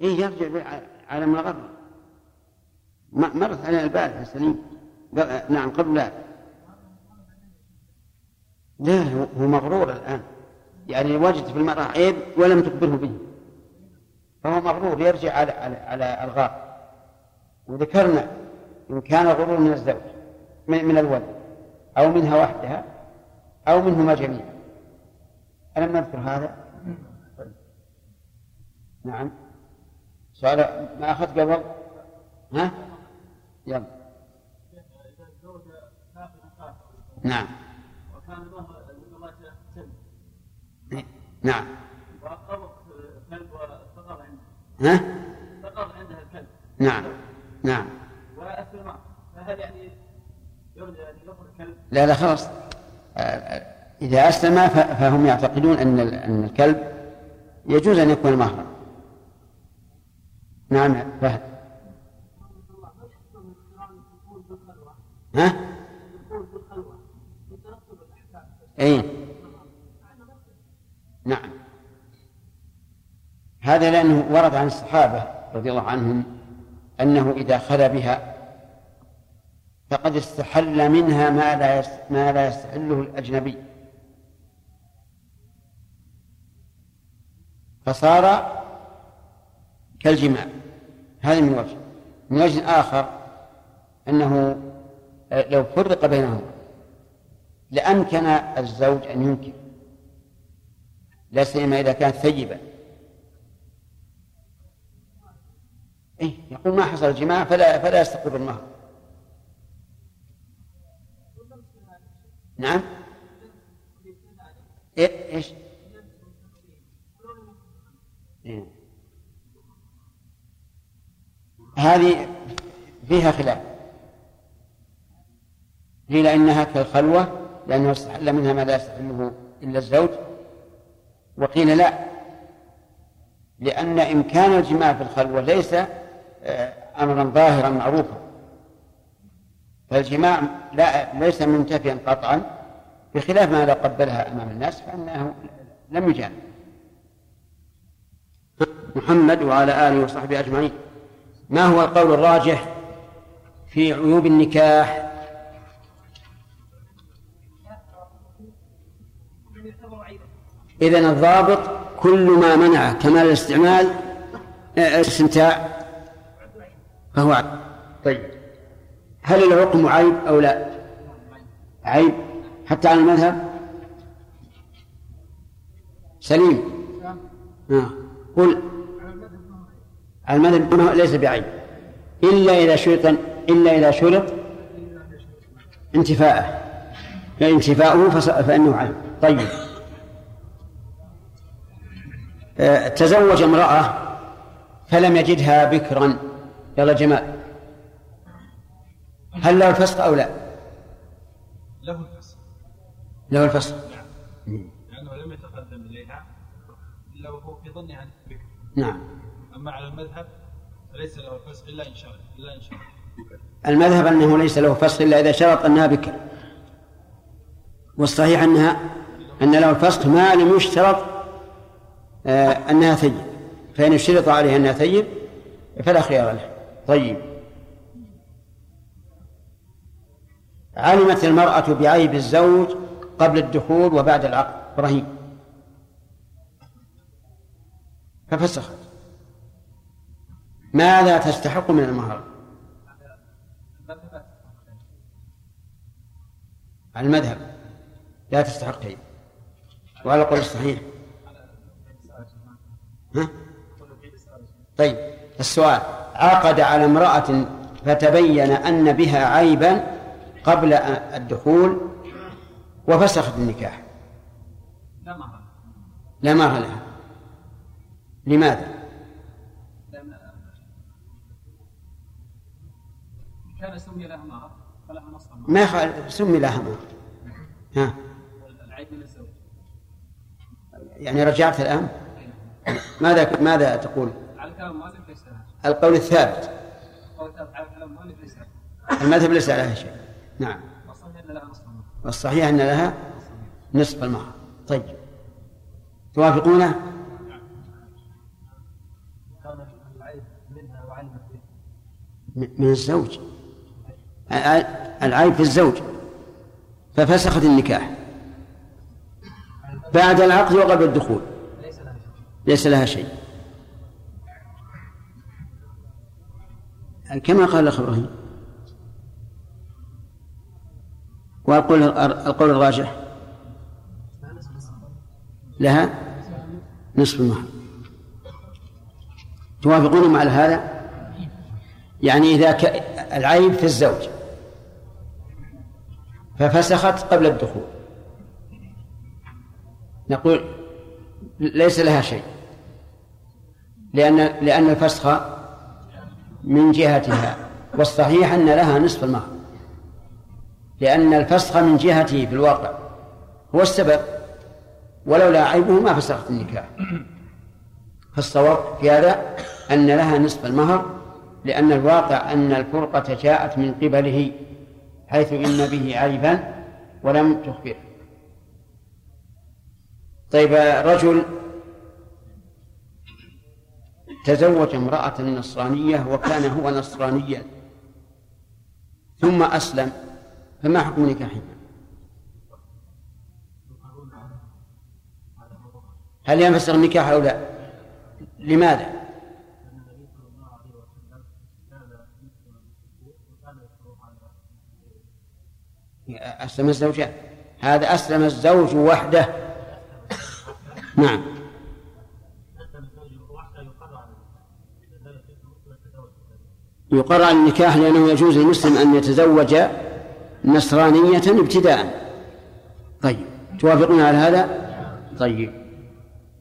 إيه يرجع عالم الغرب مرت علينا البارحة سليم. نعم قبل لا. لا هو مغرور الآن. يعني وجد في المرأة عيب ولم تخبره به. فهو مغرور يرجع على على, على الغار. وذكرنا إن كان غرور من الزوج من, من الولد أو منها وحدها أو منهما جميعا. ألم نذكر هذا؟ نعم. سؤال ما أخذت قبل؟ ها؟ يلا. نعم. وكان الله نعم. وفقر عنده ها؟ فقر عندها الكلب نعم. نعم. فهل يعني يرجى أن الكلب؟ لا لا خلاص. إذا أسلم فهم يعتقدون أن أن الكلب يجوز أن يكون مهرا. نعم. فهد ها؟ أي نعم. هذا لأنه ورد عن الصحابة رضي الله عنهم أنه إذا خلا بها فقد استحل منها ما لا ما لا يستحله الأجنبي. فصار كالجماع. هذا من وجه. من وجه آخر أنه لو فرق بينهما لأمكن الزوج أن ينكر. لا سيما إذا كانت ثيبة إيه يقول ما حصل الجماع فلا فلا يستقر المهر. نعم؟ إيه إيش؟ إيه؟ هذه فيها خلاف. قيل إنها كالخلوة لأنه استحل منها ما لا يستحله إلا الزوج. وقيل لا لأن إمكان الجماع في الخلوة ليس آه، أمرا ظاهرا معروفا. فالجماع لا ليس منتفيا قطعا بخلاف ما لو قبلها أمام الناس فإنه لم يجامع. محمد وعلى آله وصحبه أجمعين. ما هو القول الراجح في عيوب النكاح؟ إذن الضابط كل ما منع كمال الاستعمال آه، الاستمتاع فهو عيب. طيب. هل العقم عيب أو لا؟ عيب. حتى على المذهب؟ سليم. آه. قل. المذهب ليس بعيب إلا إذا شرط إلا إذا شرط انتفاءه. فانتفاؤه فإنه عيب طيب. آه، تزوج امرأة فلم يجدها بكرا. يلا جمال هل له الفسق أو لا؟ له الفسق له الفسق نعم. لأنه لم يتقدم إليها إلا وهو في ظنها بكر. نعم. على المذهب فليس له الفسق إلا إن شاء إلا إن شاء المذهب أنه ليس له فسق إلا إذا شرط أنها بكر. والصحيح أنها أن له الفسق ما لم يشترط آه، أنها ثيب. فإن اشترط عليها أنها ثيب فلا خيار له. طيب. علمت المرأة بعيب الزوج قبل الدخول وبعد العقد. إبراهيم. ففسخت. ماذا تستحق من المهر؟ على المذهب. لا تستحق شيء. وعلى القول الصحيح. ها؟ طيب السؤال. عقد على امرأة فتبين أن بها عيبا قبل الدخول وفسخت النكاح. لا مهر. لا مهر لها. لماذا؟ كان سمي لها مهر فلها نصف ما سمي لها مهر ها. العيب من الزوج. يعني رجعت الآن؟ ماذا ماذا تقول؟ على كلام المؤلف ليس القول الثابت. على كلام المؤلف ليس المذهب ليس عليها شيء. نعم. والصحيح أن لها نصف المهر والصحيح أن لها نصف المهر طيب. توافقونه؟ من الزوج. العيب في الزوج ففسخت النكاح. بعد العقد وقبل الدخول. ليس لها شيء. كما قال الأخ إبراهيم. والقول القول الراجح. لها نصف المهر توافقون على هذا؟ يعني إذا ك... العيب في الزوج. ففسخت قبل الدخول. نقول ليس لها شيء. لأن لأن الفسخ من جهتها والصحيح أن لها نصف المهر. لأن الفسخ من جهته في الواقع هو السبب ولولا عيبه ما فسخت النكاح. فالصواب في هذا أن لها نصف المهر لأن الواقع أن الفرقة جاءت من قبله حيث إن به عيبا ولم تخبره طيب رجل تزوج امرأة نصرانية وكان هو نصرانيا ثم أسلم فما حكم نكاحه؟ هل ينفسخ النكاح أو لا؟ لماذا؟ أسلم الزوجان هذا أسلم الزوج وحده. نعم. يقر على النكاح لأنه يجوز للمسلم أن يتزوج نصرانية ابتداء. طيب. توافقون على هذا؟ طيب.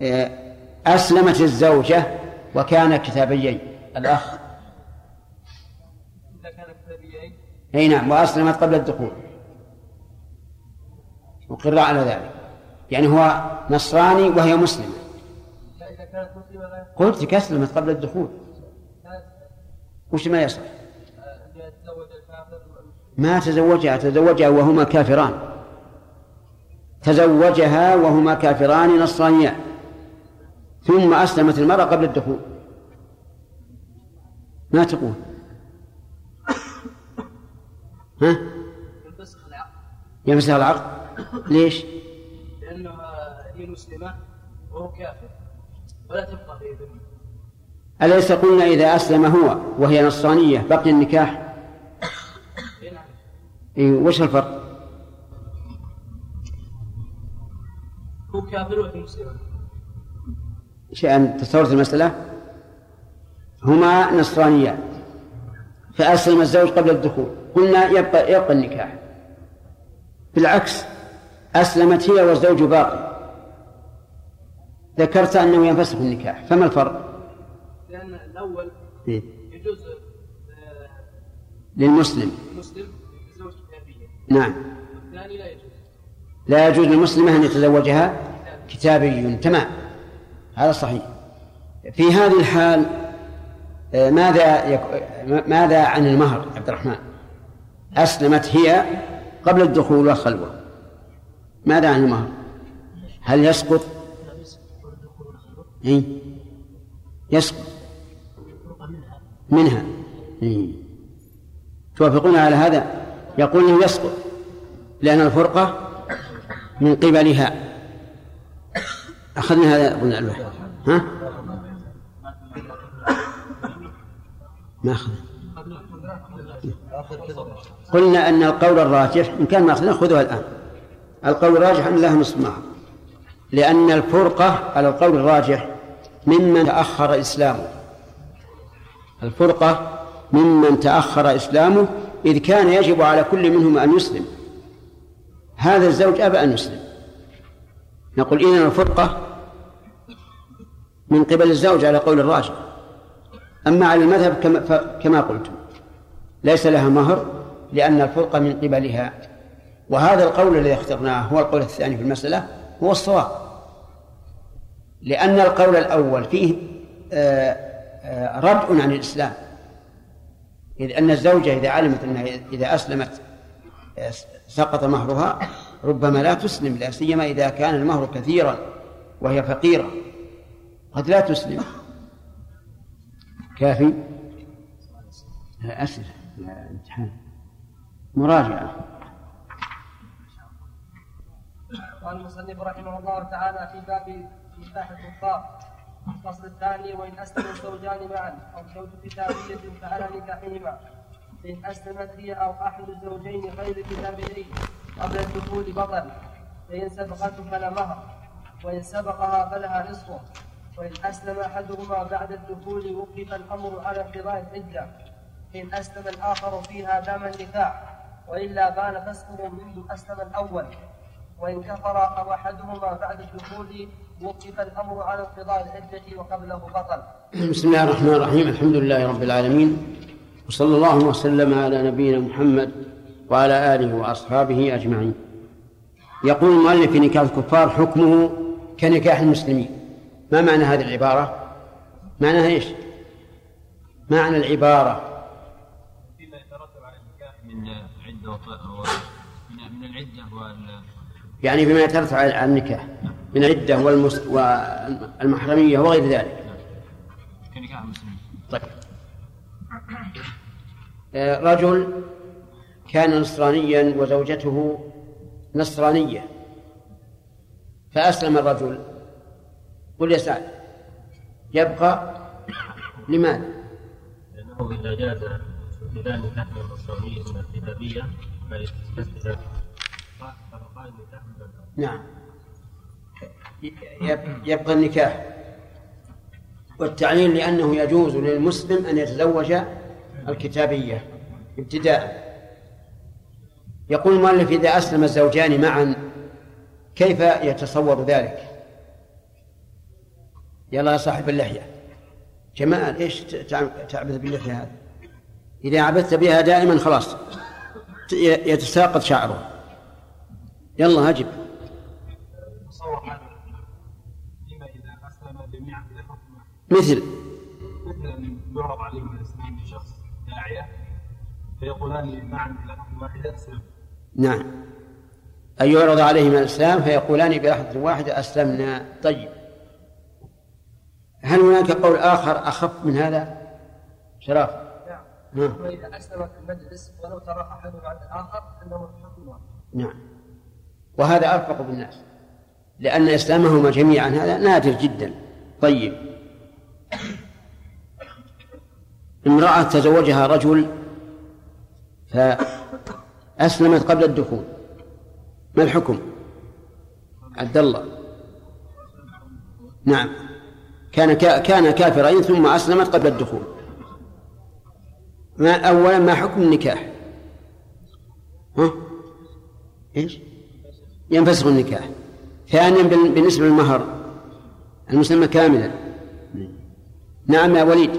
آه، أسلمت الزوجة وكان كتابيين. الأخ. إذا كان كتابيين. أي نعم وأسلمت قبل الدخول. مقر على ذلك. يعني هو نصراني وهي مسلمة. قلت لك أسلمت قبل الدخول. وش ما يصح؟ ما تزوجها تزوجها وهما كافران. تزوجها وهما كافران نصرانيان ثم أسلمت المرأة قبل الدخول. ما تقول؟ ها؟ ينفسخ العقد. ليش؟ لأنها هي مسلمة وهو كافر ولا تبقى في ذمة أليس قلنا إذا أسلم هو وهي نصرانية بقي النكاح؟ إيه وش الفرق؟ هو كافر وهي مسلمة شيئا تصورت المسألة هما نصرانيان فأسلم الزوج قبل الدخول قلنا يبقى يبقى النكاح بالعكس أسلمت هي والزوج باقي. ذكرت أنه ينفسخ النكاح فما الفرق؟ لأن الأول إيه؟ يجوز للمسلم. المسلم يتزوج كتابية نعم. والثاني لا يجوز. لا يجوز للمسلمة أن يتزوجها كتابي تمام. هذا صحيح. في هذه الحال آه، ماذا يك... ماذا عن المهر عبد الرحمن؟ أسلمت هي قبل الدخول والخلوة. ماذا عن المهر هل يسقط؟ إيه؟ يسقط. منها. إيه؟ توافقون على هذا؟ يقول إنه يسقط لأن الفرقة من قبلها. أخذنا هذا قلنا الوحيد ها؟ ما أخذنا. قلنا أن القول الراجح إن كان ما أخذنا خذوها الآن. القول الراجح أن لها نصف مهر لأن الفرقة على القول الراجح ممن تأخر إسلامه. الفرقة ممن تأخر إسلامه إذ كان يجب على كل منهم أن يسلم. هذا الزوج أبى أن يسلم. نقول إذن الفرقة من قبل الزوج على قول الراجح. أما على المذهب كما, كما قلت ليس لها مهر لأن الفرقة من قبلها. وهذا القول الذي اخترناه هو القول الثاني في المسألة هو الصواب. لأن القول الأول فيه آه، آه، ردع عن الإسلام. إذ أن الزوجة إذا علمت أنها إذا أسلمت آه، سقط مهرها ربما لا تسلم لا سيما إذا كان المهر كثيرا وهي فقيرة. قد لا تسلم. كافي؟ أسئلة امتحان. مراجعة. قال المصنف رحمه الله تعالى في باب نكاح الكفار الفصل الثاني وإن أسلم الزوجان معا أو زوج كتابية فعلى نكاحهما. فان أسلمت هي أو أحد الزوجين غير كتابيين قبل الدخول بطل فإن سبقته فلا مهر. وإن سبقها فلها نصفه وإن أسلم أحدهما بعد الدخول وقف الأمر على انقضاء العده إن أسلم الآخر فيها دام النكاح. وإلا بان فسقه منذ أسلم الأول. وإن كفر أو أحدهما بعد الدخول وقف الأمر على انقضاء العدة وقبله بطل. بسم الله الرحمن الرحيم، الحمد لله رب العالمين وصلى الله وسلم على نبينا محمد وعلى آله وأصحابه أجمعين. يقول المؤلف في نكاح الكفار حكمه كنكاح المسلمين. ما معنى هذه العبارة؟ معناها إيش؟ معنى العبارة فيما يترتب على النكاح من عدة من من العدة وال يعني بما يترتب على النكاح من العدة والمس... والمحرمية وغير ذلك. طيب. آه، رجل كان نصرانيا وزوجته نصرانية. فأسلم الرجل. قل يا سعد يبقى لماذا؟ لأنه إذا جاز نكاح النصرانية من الكتابية نعم. يبقى النكاح. والتعليل لأنه يجوز للمسلم أن يتزوج الكتابية ابتداء. يقول المؤلف إذا أسلم الزوجان معا كيف يتصور ذلك؟ يلا يا صاحب اللحية. جمال إيش تعبث باللحية هذا إذا عبثت بها دائما خلاص يتساقط شعره. يلا أجب مثل. مثلا يعرض عليهم الاسلام شخص داعية فيقولان نعم إلى حكم واحدة أسلم. نعم. أن يعرض عليهم الإسلام فيقولان بلحظة واحدة أسلمنا. طيب. هل هناك قول آخر أخف من هذا؟ شراف. نعم. وإذا أسلم في المجلس ولو ترى أحدهم عن الآخر أنه حكم واحد. نعم. وهذا أرفق بالناس لأن إسلامهما جميعا هذا نادر جدا طيب امرأة تزوجها رجل فأسلمت قبل الدخول ما الحكم؟ عبد الله نعم كان كان كافرين ثم أسلمت قبل الدخول ما أولا ما حكم النكاح؟ ها؟ إيش؟ ينفسخ النكاح ثانيا بالنسبة للمهر المسلمة كاملة نعم يا وليد.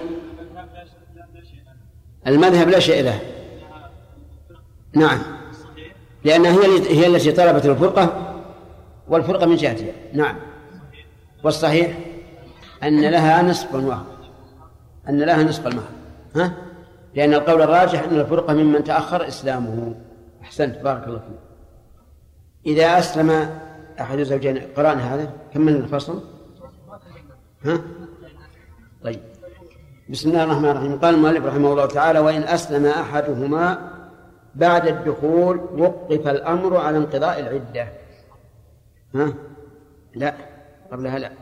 المذهب لا شيء له. نعم. لأنها هي هي التي طلبت الفرقة والفرقة من جهتها. نعم. والصحيح أن لها نصف المهر. أن لها نصف المهر. ها؟ لأن القول الراجح أن الفرقة ممن تأخر إسلامه. أحسنت. بارك الله فيك. إذا أسلم أحد الزوجين قرأنا هذا؟ كملنا الفصل؟ ها؟ طيب. بسم الله الرحمن الرحيم. قال المؤلف رحمه الله تعالى وإن أسلم أحدهما بعد الدخول وقف الأمر على انقضاء العدة. ها؟ لا قبلها لا.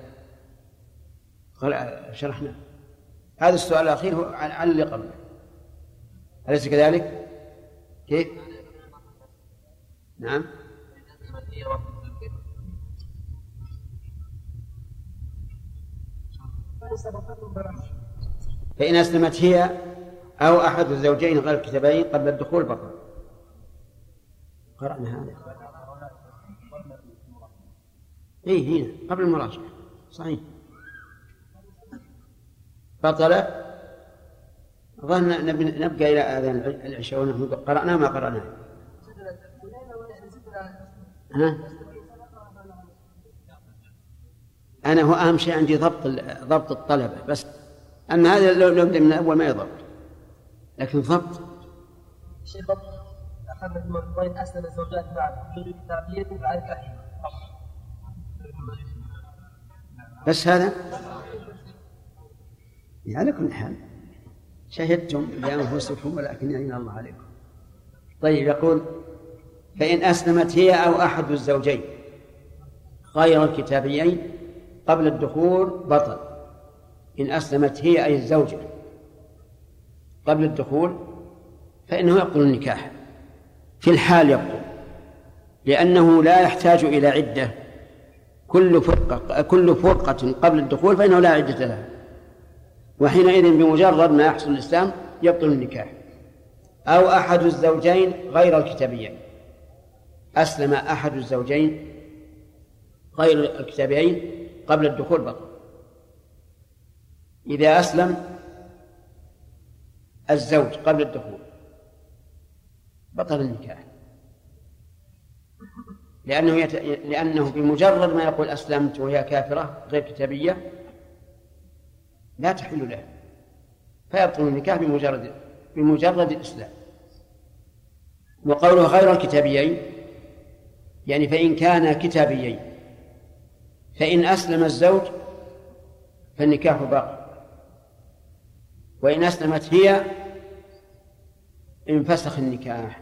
قال شرحنا. هذا السؤال الأخير هو عن اللي قبله. أليس كذلك؟ كيف؟ نعم. فإن أسلمت هي أو أحد الزوجين غير الكتابين قبل الدخول بطل قرأنا هذا. إيه هنا قبل المراجعة. صحيح. بطل. ظن نبقى إلى آذان العشاء ونحن قرأنا ما قرأنا ها؟ أنا هو أهم شيء عندي ضبط ضبط الطلبة بس. أما هذا لو نبدأ من الأول ما يضبط. لكن ضبط. شيء ضبط. أخذ من وين أسلم الزوجات بعد وجود كتابية بعد بس هذا؟ على كل حال شهدتم لأنفسكم ولكن يعين الله عليكم. طيب يقول فإن أسلمت هي أو أحد الزوجين. غير الكتابيين قبل الدخول بطل. إن أسلمت هي أي الزوجة قبل الدخول فإنه يبطل النكاح. في الحال يبطل لأنه لا يحتاج إلى عدة. كل فرقة كل فرقة قبل الدخول فإنه لا عدة لها. وحينئذ بمجرد ما يحصل الإسلام يبطل النكاح. أو أحد الزوجين غير الكتابيين. أسلم أحد الزوجين غير الكتابيين قبل الدخول بطل إذا أسلم الزوج قبل الدخول بطل النكاح. لأنه يت... لأنه بمجرد ما يقول أسلمت وهي كافرة غير كتابية لا تحل له. فيبطل النكاح بمجرد بمجرد الإسلام وقوله غير الكتابيين يعني فإن كان كتابيين فإن أسلم الزوج فالنكاح باق وإن أسلمت هي انفسخ النكاح.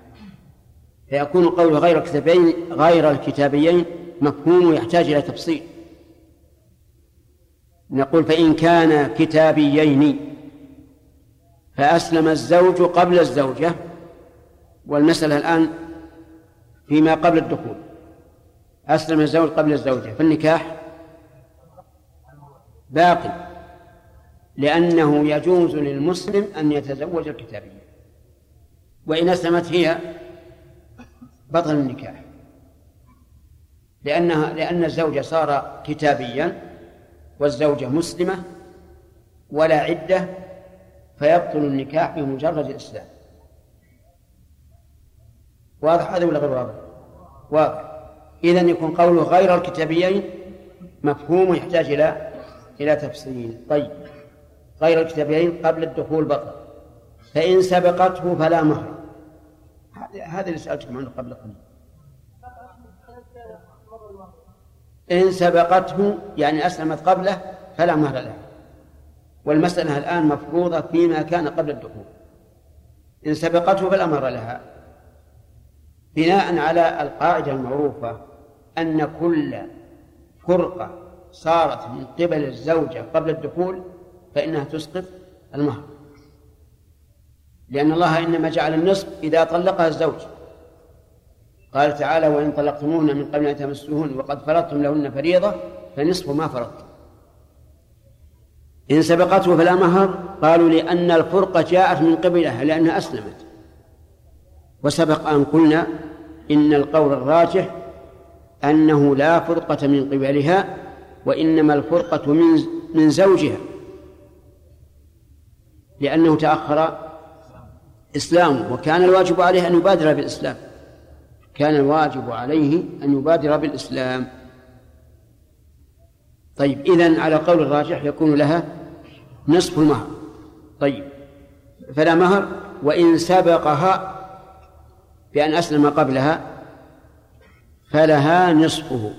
فيكون قوله غير الكتابين غير الكتابيين مفهوم يحتاج إلى تفصيل. نقول فإن كان كتابيين فأسلم الزوج قبل الزوجة والمسألة الآن فيما قبل الدخول. أسلم الزوج قبل الزوجة فالنكاح باقي لأنه يجوز للمسلم أن يتزوج الكتابية. وإن أسلمت هي بطل النكاح لأنها لأن الزوج صار كتابيا والزوجة مسلمة ولا عدة فيبطل النكاح بمجرد الإسلام. واضح هذا ولا غير واضح؟ واضح. إذا يكون قوله غير الكتابيين مفهوم يحتاج إلى إلى تفصيل. طيب. غير الكتابيين قبل الدخول بطل. فإن سبقته فلا مهر. هذا اللي سألتكم عنه قبل قليل. إن سبقته يعني أسلمت قبله فلا مهر لها والمسألة الآن مفروضة فيما كان قبل الدخول. إن سبقته فلا مهر لها. بناء على القاعدة المعروفة أن كل فرقة صارت من قبل الزوجة قبل الدخول فإنها تسقط المهر. لأن الله إنما جعل النصف إذا طلقها الزوج. قال تعالى وإن طلقتموهن من قبل أن تمسوهن وقد فرضتم لهن فريضة فنصف ما فرضتم. إن سبقته فلا مهر. قالوا لأن الفرقة جاءت من قبلها لأنها أسلمت. وسبق أن قلنا إن القول الراجح أنه لا فرقة من قبلها وإنما الفرقة من من زوجها. لأنه تأخر إسلامه وكان الواجب عليه أن يبادر بالإسلام. كان الواجب عليه أن يبادر بالإسلام. طيب إذن على قول الراجح يكون لها نصف المهر. طيب فلا مهر وإن سبقها بأن أسلم قبلها فلها نصفه.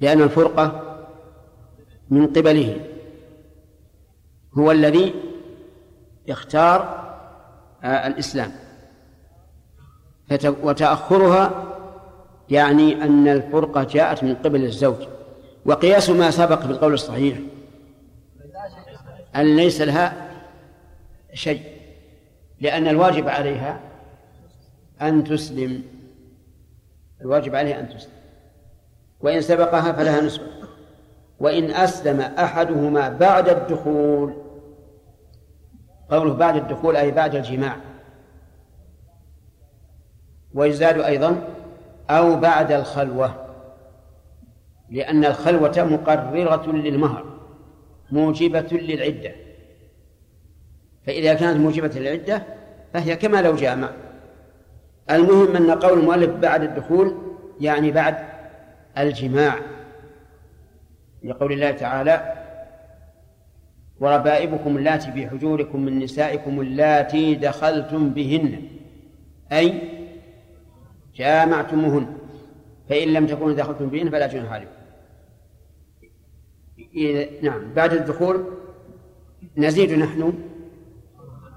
لأن الفرقة من قبله. هو الذي اختار آه، الإسلام. وتأخرها يعني أن الفرقة جاءت من قبل الزوج. وقياس ما سبق بالقول الصحيح أن ليس لها شيء لأن الواجب عليها أن تسلم. الواجب عليها أن تسلم. وإن سبقها فلها نصف. وإن أسلم أحدهما بعد الدخول قوله بعد الدخول أي بعد الجماع. ويزاد أيضا أو بعد الخلوة لأن الخلوة مقررة للمهر موجبة للعدة. فإذا كانت موجبة للعدة فهي كما لو جامع. المهم أن قول المؤلف بعد الدخول يعني بعد الجماع لقول الله تعالى وربائبكم اللاتي في حجوركم من نسائكم اللاتي دخلتم بهن أي جامعتموهن فإن لم تكونوا دخلتم بهن فلا جناح عليكم. نعم بعد الدخول نزيد نحن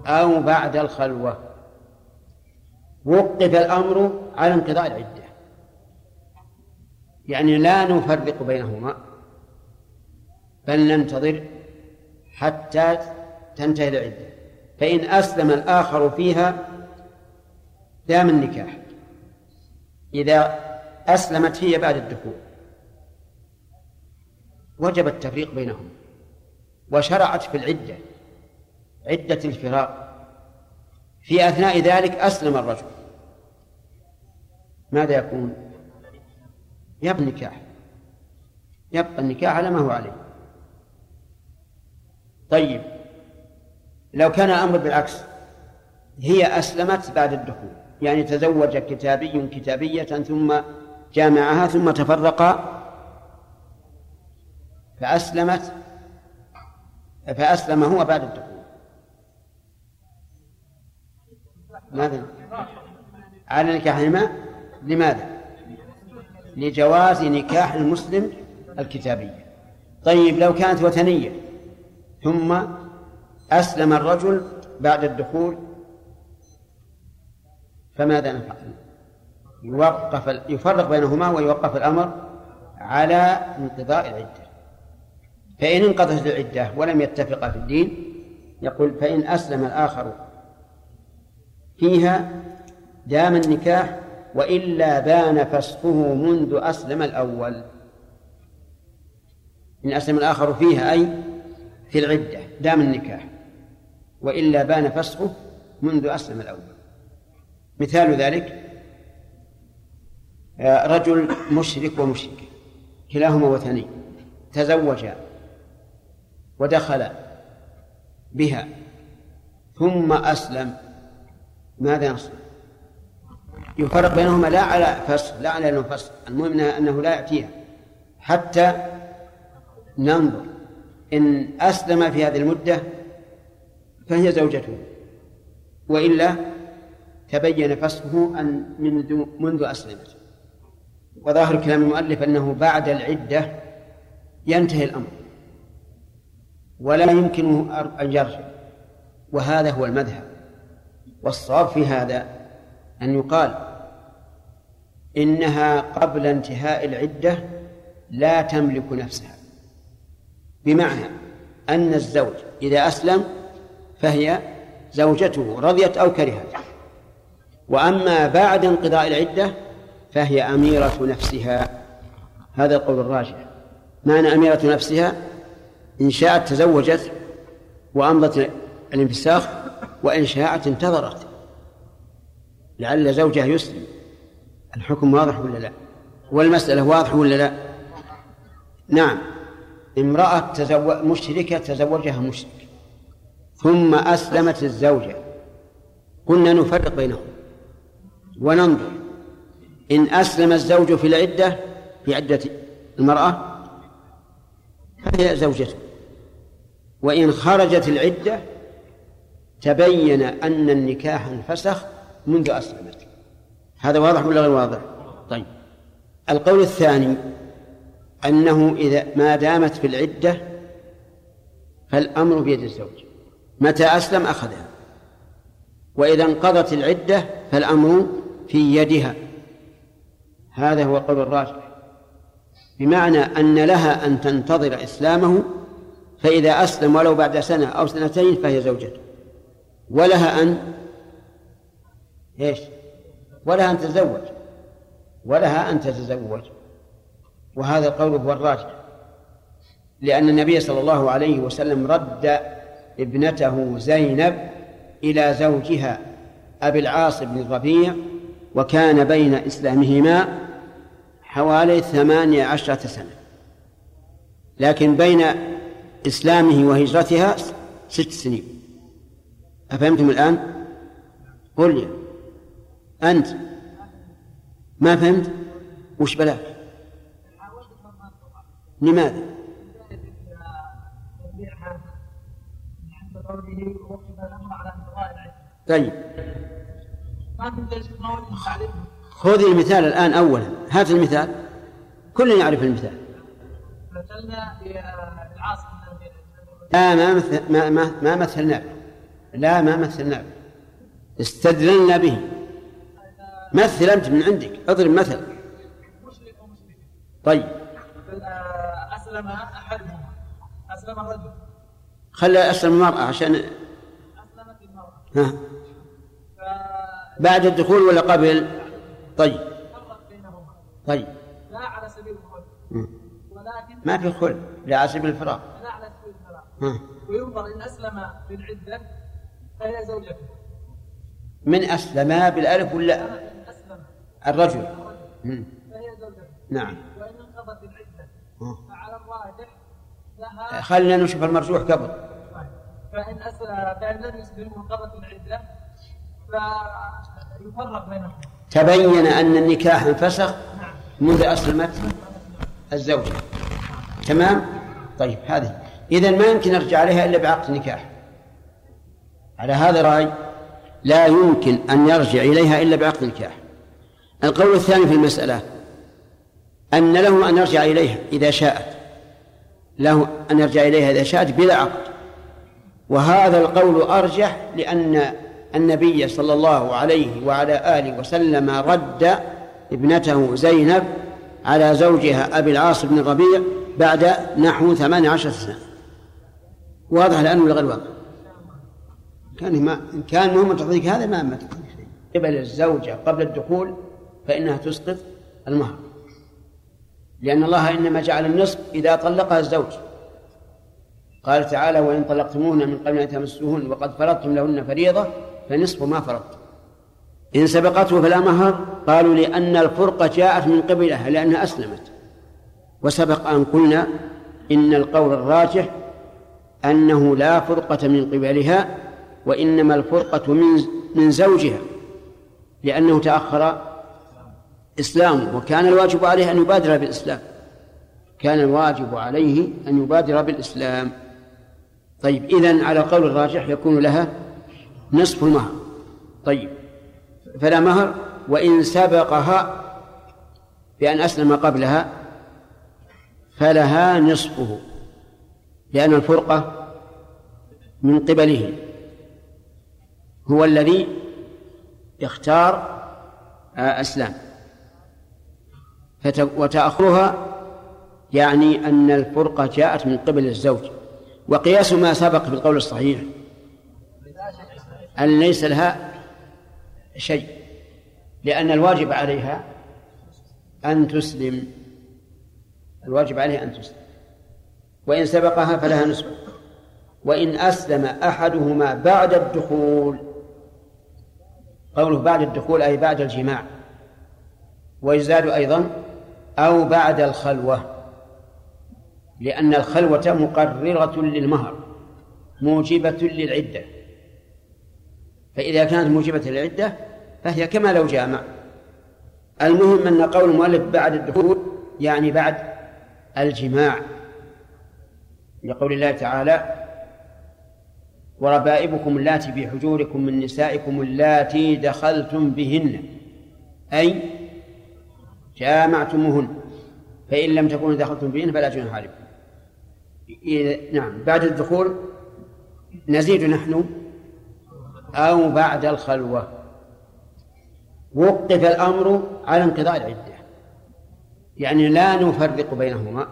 أو بعد الخلوة. وقف الأمر على انقضاء العدة. يعني لا نفرق بينهما بل ننتظر حتى تنتهي العدة. فإن أسلم الآخر فيها دام النكاح. إذا أسلمت هي بعد الدخول. وجب التفريق بينهم. وشرعت في العدة عدة الفراق. في أثناء ذلك أسلم الرجل. ماذا يكون؟ يبقى النكاح يبقى النكاح على ما هو عليه. طيب لو كان الأمر بالعكس هي أسلمت بعد الدخول. يعني تزوج كتابي كتابية ثم جامعها ثم تفرقا فأسلمت فأسلم هو بعد الدخول. ماذا؟ على نكاحهما لماذا؟ لجواز نكاح المسلم الكتابية طيب لو كانت وثنية ثم أسلم الرجل بعد الدخول فماذا نفعل؟ يوقف يفرق بينهما ويوقف الأمر على انقضاء العدة فإن انقضت العدة ولم يتفقا في الدين يقول فإن أسلم الآخر فيها دام النكاح وإلا بان فسخه منذ أسلم الأول. إن أسلم الآخر فيها أي في العدة دام النكاح. وإلا بان فسخه منذ أسلم الأول. مثال ذلك آه، رجل مشرك ومشركة كلاهما وثني تزوجا ودخل بها ثم أسلم. ماذا يصنع؟ يفرق بينهما لا على فصل لا على أنه فصل المهم انه لا يأتيها. حتى ننظر إن أسلم في هذه المدة فهي زوجته. وإلا تبين فسخه أن منذ منذ أسلمت. وظاهر كلام المؤلف أنه بعد العدة ينتهي الأمر. ولا يمكنه أن يرجع. وهذا هو المذهب. والصواب في هذا أن يقال إنها قبل انتهاء العدة لا تملك نفسها. بمعنى أن الزوج إذا أسلم فهي زوجته رضيت أو كرهت. وأما بعد انقضاء العدة فهي أميرة نفسها. هذا القول الراجح. معنى أميرة نفسها؟ إن شاءت تزوجت وأمضت الانفساخ وإن شاءت انتظرت. لعل زوجها يسلم. الحكم واضح ولا لا؟ والمسألة واضحة ولا لا؟ نعم. امرأة تزوج مشركة تزوجها مشرك. ثم أسلمت الزوجة. قلنا نفرق بينهم. وننظر. إن أسلم الزوج في العدة في عدة المرأة فهي زوجته. وإن خرجت العدة تبين أن النكاح انفسخ منذ أسلمت هذا واضح ولا غير واضح؟ طيب. القول الثاني أنه إذا ما دامت في العدة فالأمر بيد الزوج. متى أسلم أخذها. وإذا انقضت العدة فالأمر في يدها. هذا هو القول الراجح. بمعنى أن لها أن تنتظر إسلامه فإذا أسلم ولو بعد سنة أو سنتين فهي زوجته. ولها أن إيش؟ ولها أن تتزوج. ولها أن تتزوج. وهذا القول هو الراجح. لأن النبي صلى الله عليه وسلم رد ابنته زينب إلى زوجها أبي العاص بن الربيع وكان بين إسلامهما حوالي ثمانية عشرة سنة. لكن بين إسلامه وهجرتها ست سنين. أفهمتم الآن؟ قل أنت ما فهمت؟ وش بلاك؟ لماذا؟ طيب خذ المثال الآن أولا هات المثال كل يعرف المثال مثلنا لا ما مثل ما ما, مثلنا. لا ما مثلنا. استدللنا به مثل انت من عندك. اضرب مثل. مشرك طيب. أسلم أحدهما. أسلم الرجل خلى أسلم المرأة عشان أسلمت المرأة. ها بعد الدخول ولا قبل؟ طيب. طيب. لا على سبيل الخلق. ولكن ما في خل لا على سبيل الفراغ. لا على سبيل ها. وينظر إن أسلم بالعدة فهي زوجته. من أسلم بالألف ولا الرجل. فهي زوجته نعم. وإن انقضت العدة. ها. فعلى الراجح لها خلينا نشوف المرجوح قبل. فإن أسلم فإن لم يسلم انقضت العدة فيفرق بينهم تبين أن النكاح انفسخ منذ أسلمت الزوجة تمام؟ طيب هذه. إذا ما يمكن نرجع عليها إلا بعقد نكاح على هذا الرأي لا يمكن أن يرجع إليها إلا بعقد نكاح القول الثاني في المسألة أن له أن يرجع إليها إذا شاءت. له أن يرجع إليها إذا شاءت بلا عقد. وهذا القول أرجح لأن النبي صلى الله عليه وعلى آله وسلم رد ابنته زينب على زوجها أبي العاص بن الربيع بعد نحو ثمان عشر سنة. واضح الآن ولا غير واضح؟ كان ما إن كان مهم تعطيك هذا ما ما تعطيك شيء. قبل الزوجة قبل الدخول فإنها تسقط المهر. لأن الله إنما جعل النصف إذا طلقها الزوج. قال تعالى وإن طلقتموهن من قبل أن تمسوهن وقد فرضتم لهن فريضة فنصف ما فرضتم. إن سبقته فلا مهر. قالوا لأن الفرقة جاءت من قبلها لأنها أسلمت. وسبق أن قلنا إن القول الراجح أنه لا فرقة من قبلها وإنما الفرقة من من زوجها لأنه تأخر إسلامه وكان الواجب عليه أن يبادر بالإسلام. كان الواجب عليه أن يبادر بالإسلام. طيب إذن على قول الراجح يكون لها نصف المهر طيب فلا مهر وإن سبقها بأن أسلم قبلها فلها نصفه لأن الفرقة من قبله. هو الذي اختار أسلام. وتأخرها يعني أن الفرقة جاءت من قبل الزوج. وقياس ما سبق في القول الصحيح أن ليس لها شيء لأن الواجب عليها أن تسلم. الواجب عليها أن تسلم. وإن سبقها فلها نصف. وإن أسلم أحدهما بعد الدخول قوله بعد الدخول أي بعد الجماع. ويزاد أيضا أو بعد الخلوة لأن الخلوة مقررة للمهر موجبة للعدة. فإذا كانت موجبة للعدة فهي كما لو جامع. المهم أن قول المؤلف بعد الدخول يعني بعد الجماع. لقول الله تعالى وربائبكم اللاتي في حجوركم من نسائكم اللاتي دخلتم بهن أي جامعتموهن. فإن لم تكونوا دخلتم بهن فلا جناح عليكم. نعم بعد الدخول نزيد نحن أو بعد الخلوة. وقف الأمر على انقضاء العدة. يعني لا نفرق بينهما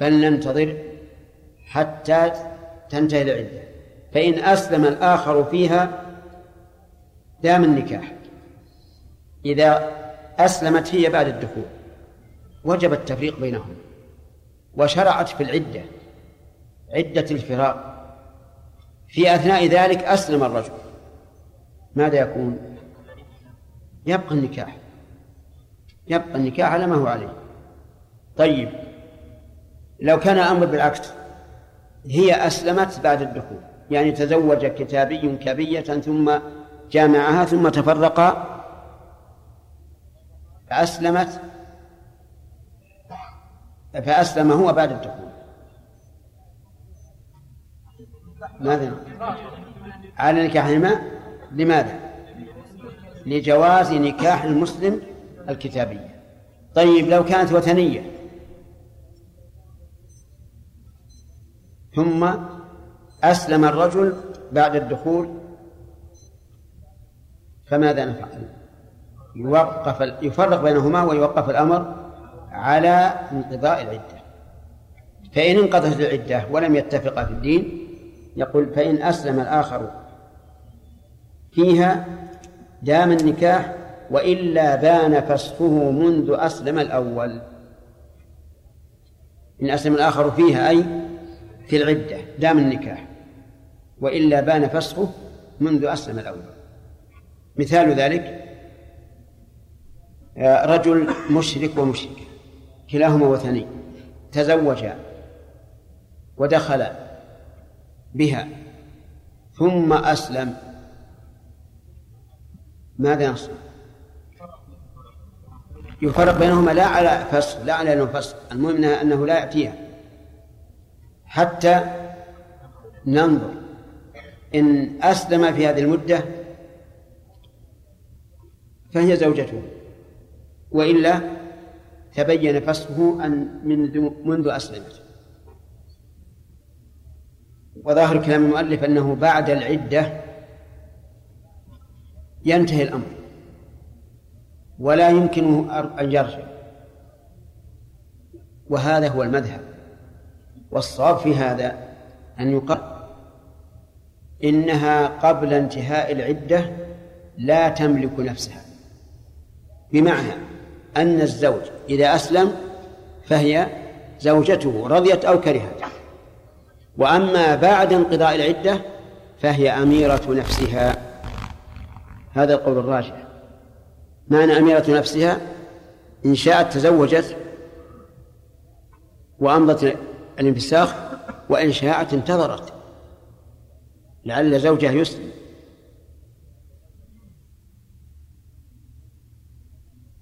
بل ننتظر حتى تنتهي العدة. فإن أسلم الآخر فيها دام النكاح. إذا أسلمت هي بعد الدخول. وجب التفريق بينهم. وشرعت في العدة عدة الفراق. في أثناء ذلك أسلم الرجل. ماذا يكون؟ يبقى النكاح. يبقى النكاح على ما هو عليه. طيب لو كان الأمر بالعكس هي أسلمت بعد الدخول. يعني تزوج كتابي كبية ثم جامعها ثم تفرقا فأسلمت. فأسلم هو بعد الدخول. ماذا؟ على نكاحهما لماذا؟ لجواز نكاح المسلم الكتابية. طيب لو كانت وثنية. ثم أسلم الرجل بعد الدخول فماذا نفعل؟ يوقف يفرق بينهما ويوقف الأمر على انقضاء العدة. فإن انقضت العدة ولم يتفقا في الدين يقول فإن أسلم الآخر فيها دام النكاح وإلا بان فسخه منذ أسلم الأول. إن أسلم الآخر فيها أي في العدة دام النكاح وإلا بان فسخه منذ أسلم الأول. مثال ذلك رجل مشرك ومشرك كلاهما وثني تزوجا ودخل بها ثم أسلم. ماذا يصنع؟ يفرق بينهما لا على فصل لا على أنه فصل المهم أنه لا يأتيها. حتى ننظر إن أسلم في هذه المدة فهي زوجته. وإلا تبين فسخه أن من منذ أسلمت. وظاهر كلام المؤلف أنه بعد العدة ينتهي الأمر. ولا يمكنه أن يرجع. وهذا هو المذهب. والصواب في هذا أن يقال إنها قبل انتهاء العدة لا تملك نفسها. بمعنى أن الزوج إذا أسلم فهي زوجته رضيت أو كرهت. وأما بعد انقضاء العدة فهي أميرة نفسها. هذا القول الراجح. معنى أميرة نفسها؟ إن شاءت تزوجت وأمضت الانفساخ وإن شاءت انتظرت. لعل زوجها يسلم.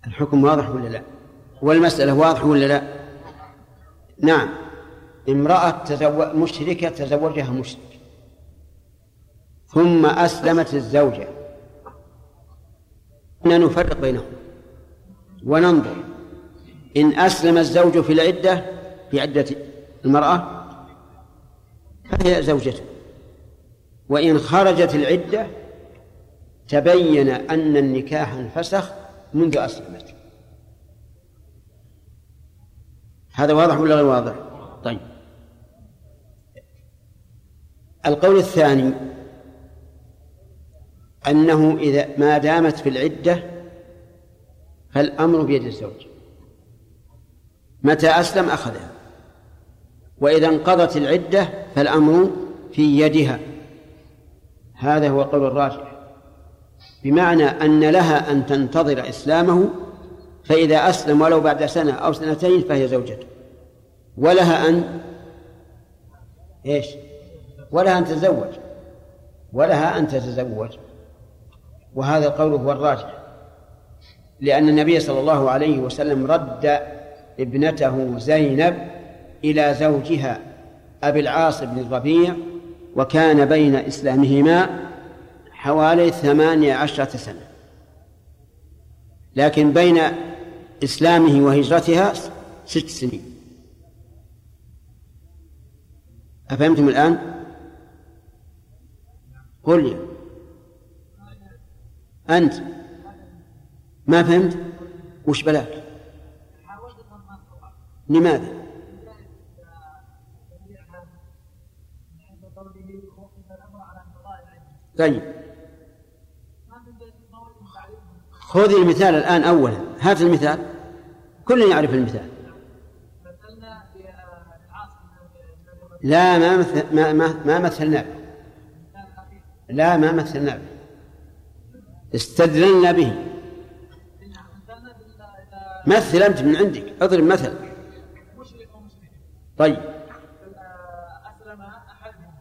الحكم واضح ولا لا؟ والمسألة واضحة ولا لا؟ نعم. امرأة تزوج مشركة تزوجها مشرك. ثم أسلمت الزوجة. أن نفرق بينهم. وننظر. إن أسلم الزوج في العدة في عدة المرأة فهي زوجته. وإن خرجت العدة تبين أن النكاح انفسخ منذ أسلمت هذا واضح ولا غير واضح؟ طيب. القول الثاني أنه إذا ما دامت في العدة فالأمر بيد الزوج. متى أسلم أخذها. وإذا انقضت العدة فالأمر في يدها. هذا هو القول الراجح. بمعنى أن لها أن تنتظر إسلامه فإذا أسلم ولو بعد سنة أو سنتين فهي زوجته. ولها أن إيش؟ ولها أن تتزوج. ولها أن تتزوج. وهذا القول هو الراجح. لأن النبي صلى الله عليه وسلم رد ابنته زينب إلى زوجها أبي العاص بن الربيع وكان بين إسلامهما حوالي ثمانية عشرة سنة. لكن بين إسلامه وهجرتها ست سنين. أفهمتم الآن؟ قل لي. أنت. ما فهمت؟ وش بلاك؟ لماذا؟ طيب. خذ المثال الآن أولا. هات المثال. كل يعرف المثال. لا ما مثل ما ما, ما مثلنا لا ما مثلنا به استدللنا به. مثل أنت من عندك. اضرب مثل. طيب. أسلم أحدهم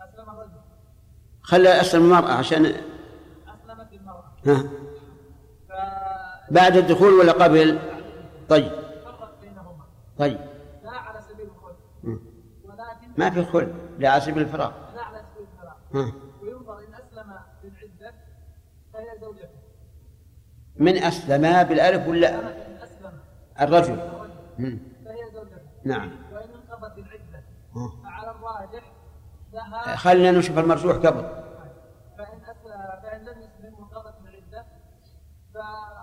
أسلم الرجل خلى أسلم المرأة عشان أسلمت المرأة. ها. بعد الدخول ولا قبل؟ طيب. طيب. لا على سبيل الخلع ولكن ما في خلع لا على سبيل الفراغ. لا على سبيل الفراغ. وينظر إن أسلم بالعدة فهي زوجته. من أسلم بالألف ولا؟ الرجل. فهي زوجته. نعم. وإن انقضت العدة فعلى الراجح خلينا نشوف المرجوح قبل فإن أتى فإن لم يسلم انقضت العدة فيفرق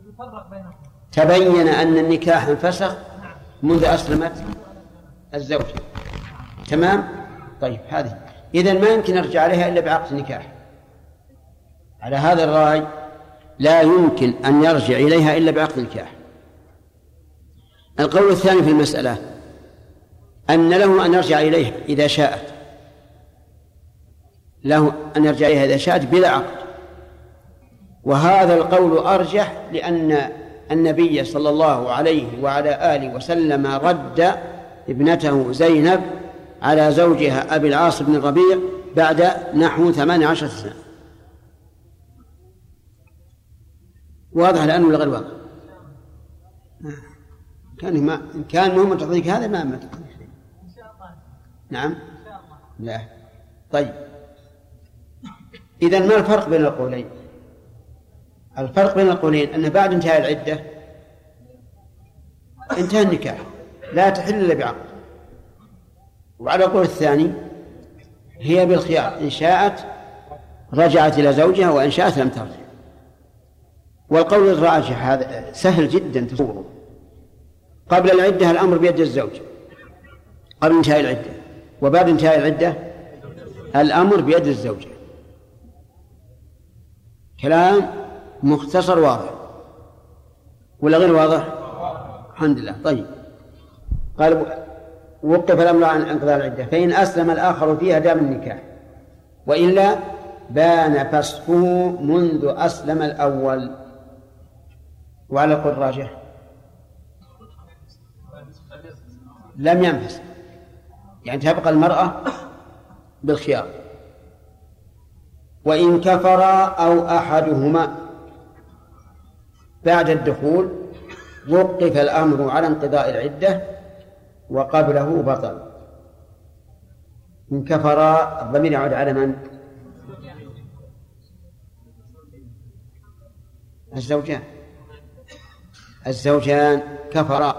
بينهم تبين أن النكاح انفسخ منذ أسلمت الزوجة تمام؟ طيب هذه. إذا ما يمكن نرجع عليها إلا بعقد نكاح على هذا الرأي لا يمكن أن يرجع إليها إلا بعقد نكاح القول الثاني في المسألة أن له أن يرجع إليها إذا شاءت. له أن يرجع إليها إذا شاءت بلا عقد. وهذا القول أرجح لأن النبي صلى الله عليه وعلى آله وسلم رد ابنته زينب على زوجها أبي العاص بن الربيع بعد نحو ثمان عشر سنة. واضح الآن ولا غير واضح؟ كان ما إن كان مهم تعطيك هذا ما ما تعطيك نعم. لا. طيب. إذا ما الفرق بين القولين؟ الفرق بين القولين أن بعد انتهاء العدة انتهى النكاح لا تحل إلا بعقد. وعلى القول الثاني هي بالخيار إن شاءت رجعت إلى زوجها وإن شاءت لم ترجع. والقول الراجح هذا سهل جدا تصوره. قبل العدة الأمر بيد الزوج. قبل انتهاء العدة. وبعد انتهاء العدة الأمر بيد الزوجة. كلام؟ مختصر واضح. ولا غير واضح؟ الحمد لله. طيب. قال وقف الأمر عن انقضاء العدة. فإن أسلم الآخر فيها دام النكاح. وإلا بان فسخه منذ أسلم الأول. وعلى القول الراجح لم ينفس يعني تبقى المرأة بالخيار. وإن كفر أو أحدهما بعد الدخول وقف الأمر على انقضاء العدة وقبله بطل. إن كفر الضمير يعود على من؟ الزوجان. الزوجان كفرا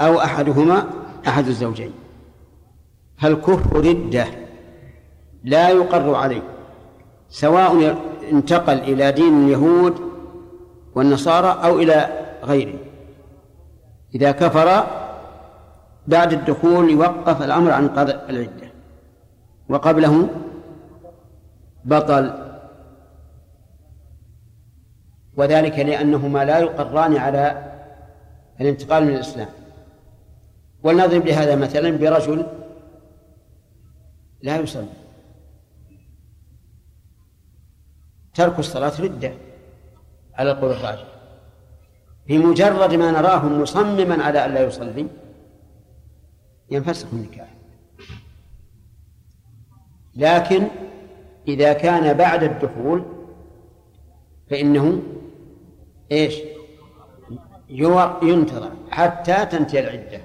أو أحدهما أحد الزوجين. فالكفر ردة لا يقر عليه سواء انتقل إلى دين اليهود والنصارى أو إلى غيره إذا كفر بعد الدخول يوقف الأمر عن قضاء العدة. وقبله بطل. وذلك لأنهما لا يقران على الانتقال من الإسلام. ولنضرب لهذا مثلا برجل لا يصلي. ترك الصلاة ردة على القول الراجح بمجرد ما نراه مصمما على أن لا يصلي ينفسخ النكاح. لكن إذا كان بعد الدخول فإنه إيش؟ ينتظر حتى تنتهي العدة.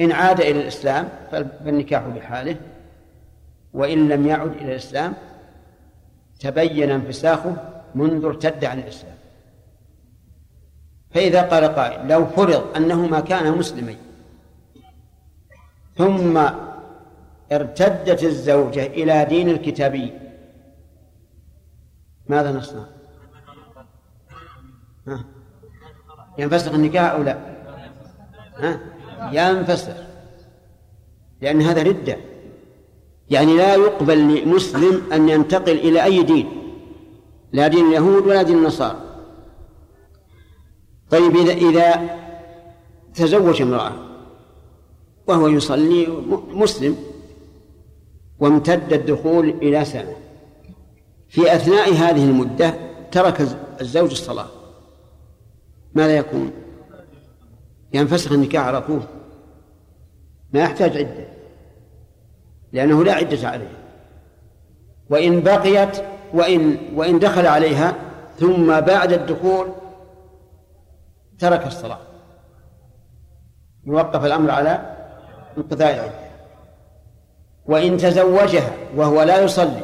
إن عاد إلى الإسلام فالنكاح بحاله. وإن لم يعد إلى الإسلام تبين انفساخه منذ ارتد عن الإسلام فإذا قال قائل لو فرض أنهما كانا مسلمين ثم ارتدت الزوجة إلى دين الكتابي ماذا نصنع؟ ها؟ ينفسخ النكاح أو لا؟ ها؟ ينفسخ لأن هذا ردة يعني لا يقبل لمسلم أن ينتقل إلى أي دين لا دين اليهود ولا دين النصارى. طيب إذا إذا تزوج امرأة وهو يصلي مسلم وامتد الدخول إلى سنة في أثناء هذه المدة ترك الزوج الصلاة ماذا يكون؟ ينفسخ النكاح على طول. ما يحتاج عدة لأنه لا عدة عليه. وإن بقيت وإن وإن دخل عليها ثم بعد الدخول ترك الصلاة. يوقف الأمر على العدة وإن تزوجها وهو لا يصلي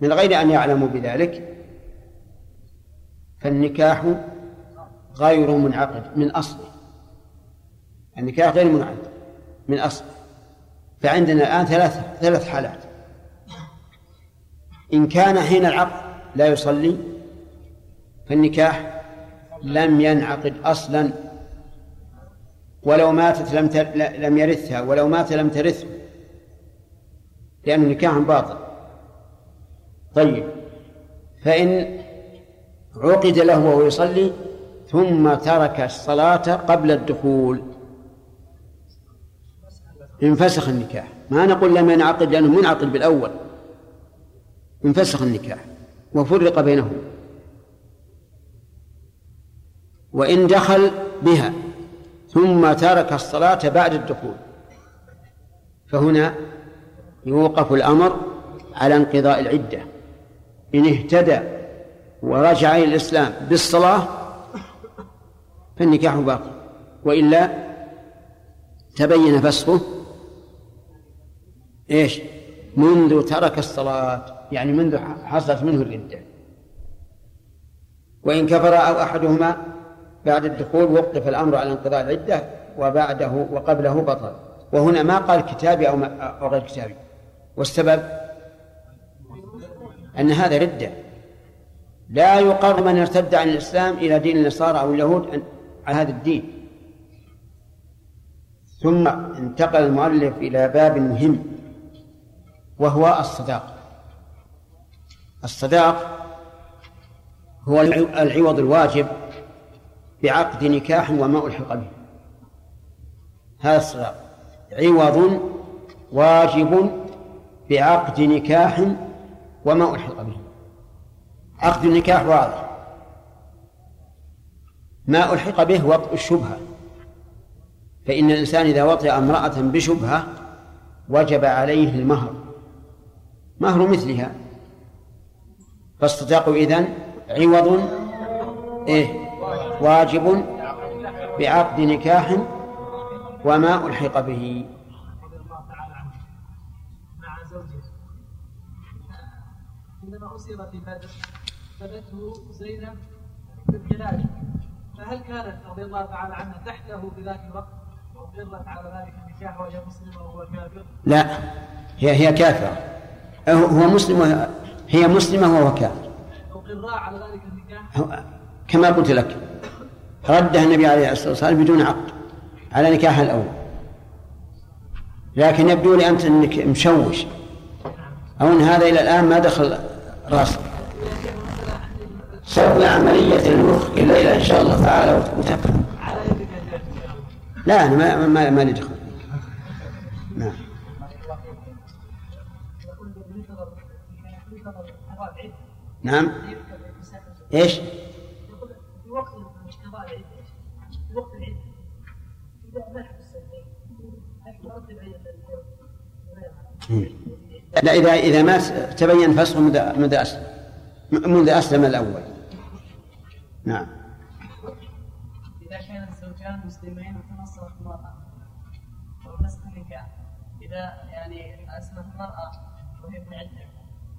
من غير أن يعلموا بذلك فالنكاح غير منعقد من أصله النكاح غير منعقد من أصل. فعندنا الآن ثلاث ثلاث حالات. إن كان حين العقد لا يصلي فالنكاح لم ينعقد أصلا ولو ماتت لم لم يرثها ولو مات لم ترثه لأنه نكاح باطل. طيب فإن عقد له وهو يصلي ثم ترك الصلاة قبل الدخول انفسخ النكاح. ما نقول لم ينعقد لأنه منعقد بالأول. انفسخ النكاح وفرق بينهم. وإن دخل بها ثم ترك الصلاة بعد الدخول فهنا يوقف الأمر على انقضاء العدة. إن اهتدى ورجع إلى الإسلام بالصلاة فالنكاح باقي وإلا تبين فسخه إيش؟ منذ ترك الصلاة. يعني منذ حصلت منه الردة. وإن كفر أو أحدهما بعد الدخول وقف الأمر على انقضاء العدة وبعده وقبله بطل. وهنا ما قال كتابي أو, أو غير كتابي. والسبب؟ أن هذا ردة. لا يقر من ارتد عن الإسلام إلى دين النصارى أو اليهود على هذا الدين. ثم انتقل المؤلف إلى باب مهم وهو الصداق الصداق هو العوض الواجب بعقد نكاح وما ألحق به. هذا الصداق. عوض واجب بعقد نكاح وما ألحق به. عقد النكاح واضح. ما ألحق به وطء الشبهة. فإن الإنسان إذا وطئ امرأة بشبهة وجب عليه المهر. مهر مثلها. فالصداق إذن عوض إيه واجب بعقد نكاح وما ألحق به. عندما أسر في بدر فدته زينب بالخلاف فهل كانت رضي الله تعالى عنها تحته في ذاك الوقت وأقرت على ذلك النكاح وهي مسلمة وهو كافر؟ لا هي هي كافرة. هو مسلم هي مسلمة وهو كافر. على ذلك النكاح كما قلت لك ردها النبي عليه الصلاة والسلام بدون عقد على نكاح الأول. لكن يبدو لي أنت أنك مشوش. أو أن هذا إلى الآن ما دخل راسك. سوي عملية المخ إلا إلى إن شاء الله تعالى وتفهم لا أنا ما ما ما لي دخل. نعم. إذا ما لا إذا إذا ما تبين فسخه منذ أسلم. منذ أسلم الأول. نعم. إذا كان الزوجان مسلمين وتنصرت المرأة. وفسخ النكاح إذا يعني أسلمت المرأة وهي في العدة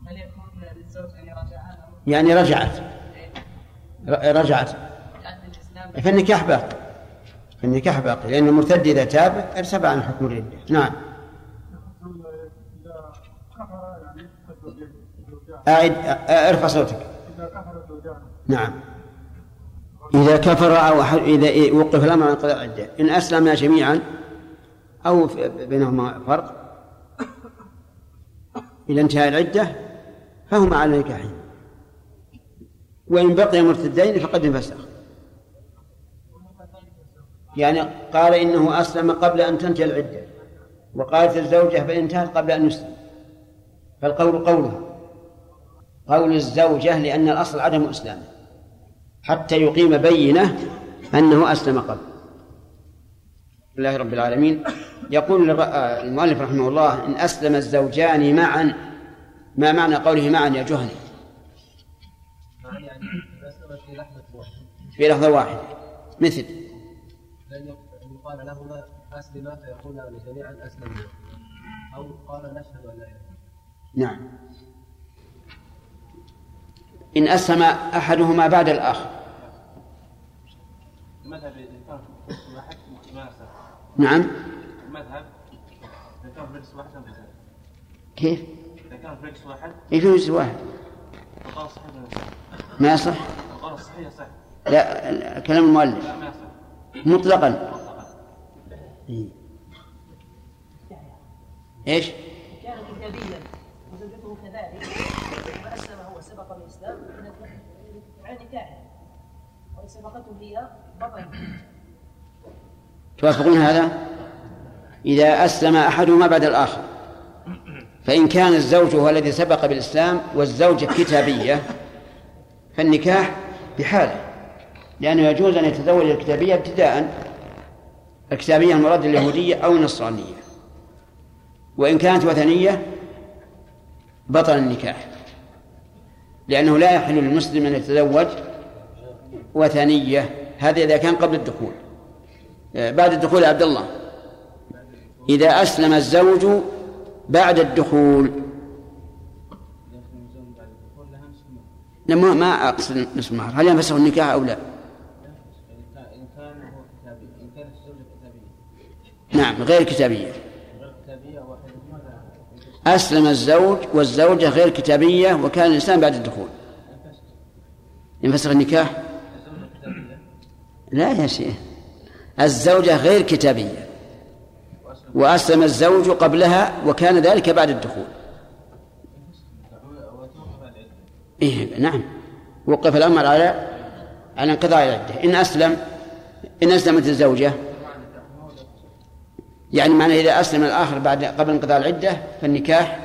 هل يكون للزوج أن يراجعها؟ يعني رجعت. رجعت. فالنكاح باقي. فالنكاح باقي. لأن المرتد إذا تاب ارتفع عن حكم الردة نعم. أعد ارفع صوتك. نعم. إذا كفر أو إذا وقف الأمر عن قضاء العدة. إن أسلم جميعا أو بينهما فرق إلى انتهاء العدة فهما على نكاحهم وإن بقي مرتدين فقد انفسخ. يعني قال إنه أسلم قبل أن تنتهي العدة وقالت الزوجة فإن انتهت قبل أن يسلم. فالقول قوله قول الزوجة لأن الأصل عدم إسلامه حتى يقيم بينة أنه أسلم قبل. لله رب العالمين. يقول المؤلف رحمه الله إن أسلم الزوجان معا ما معنى قوله معا يا جهني في لحظة واحدة. مثل. لأن يقال لهما أسلما فيقولان جميعا أسلمنا أو قال نشهد أن لا نعم. إن أسلم أحدهما بعد الآخر. نعم. المذهب إذا كان في رجس واحد. كيف؟ في رجس واحد جزء واحد القول الصحيح ولا يصح؟ ما يصح؟ لا كلام المؤلف. لا ما يصح. مطلقا. إيش؟ كان كتابيا. وزوجته كذلك. فأسلم هو سبق نكاحه. وإن سبقته هي بطل توافقون هذا؟ إذا أسلم أحدهما بعد الآخر. فإن كان الزوج هو الذي سبق بالإسلام والزوجة كتابية فالنكاح بحاله لأنه يجوز أن يتزوج الكتابية ابتداء الكتابية المراد اليهودية أو النصرانية. وإن كانت وثنية بطل النكاح لأنه لا يحل للمسلم أن يتزوج وثنية هذا إذا كان قبل الدخول. بعد الدخول عبد الله. إذا أسلم الزوج بعد الدخول. ما ما أقصد نصف المهر هل ينفسخ النكاح أو لا؟ نعم غير لا أسلم الزوج والزوجة غير كتابية وكان الإنسان بعد الدخول. ينفسخ النكاح؟ لا يا شيخ. الزوجة غير كتابية. وأسلم الزوج قبلها وكان ذلك بعد الدخول. إيه نعم. وقف الأمر على على انقضاء العدة إن أسلم إن أسلمت الزوجة. يعني معنى إذا أسلم الآخر بعد قبل انقضاء العدة فالنكاح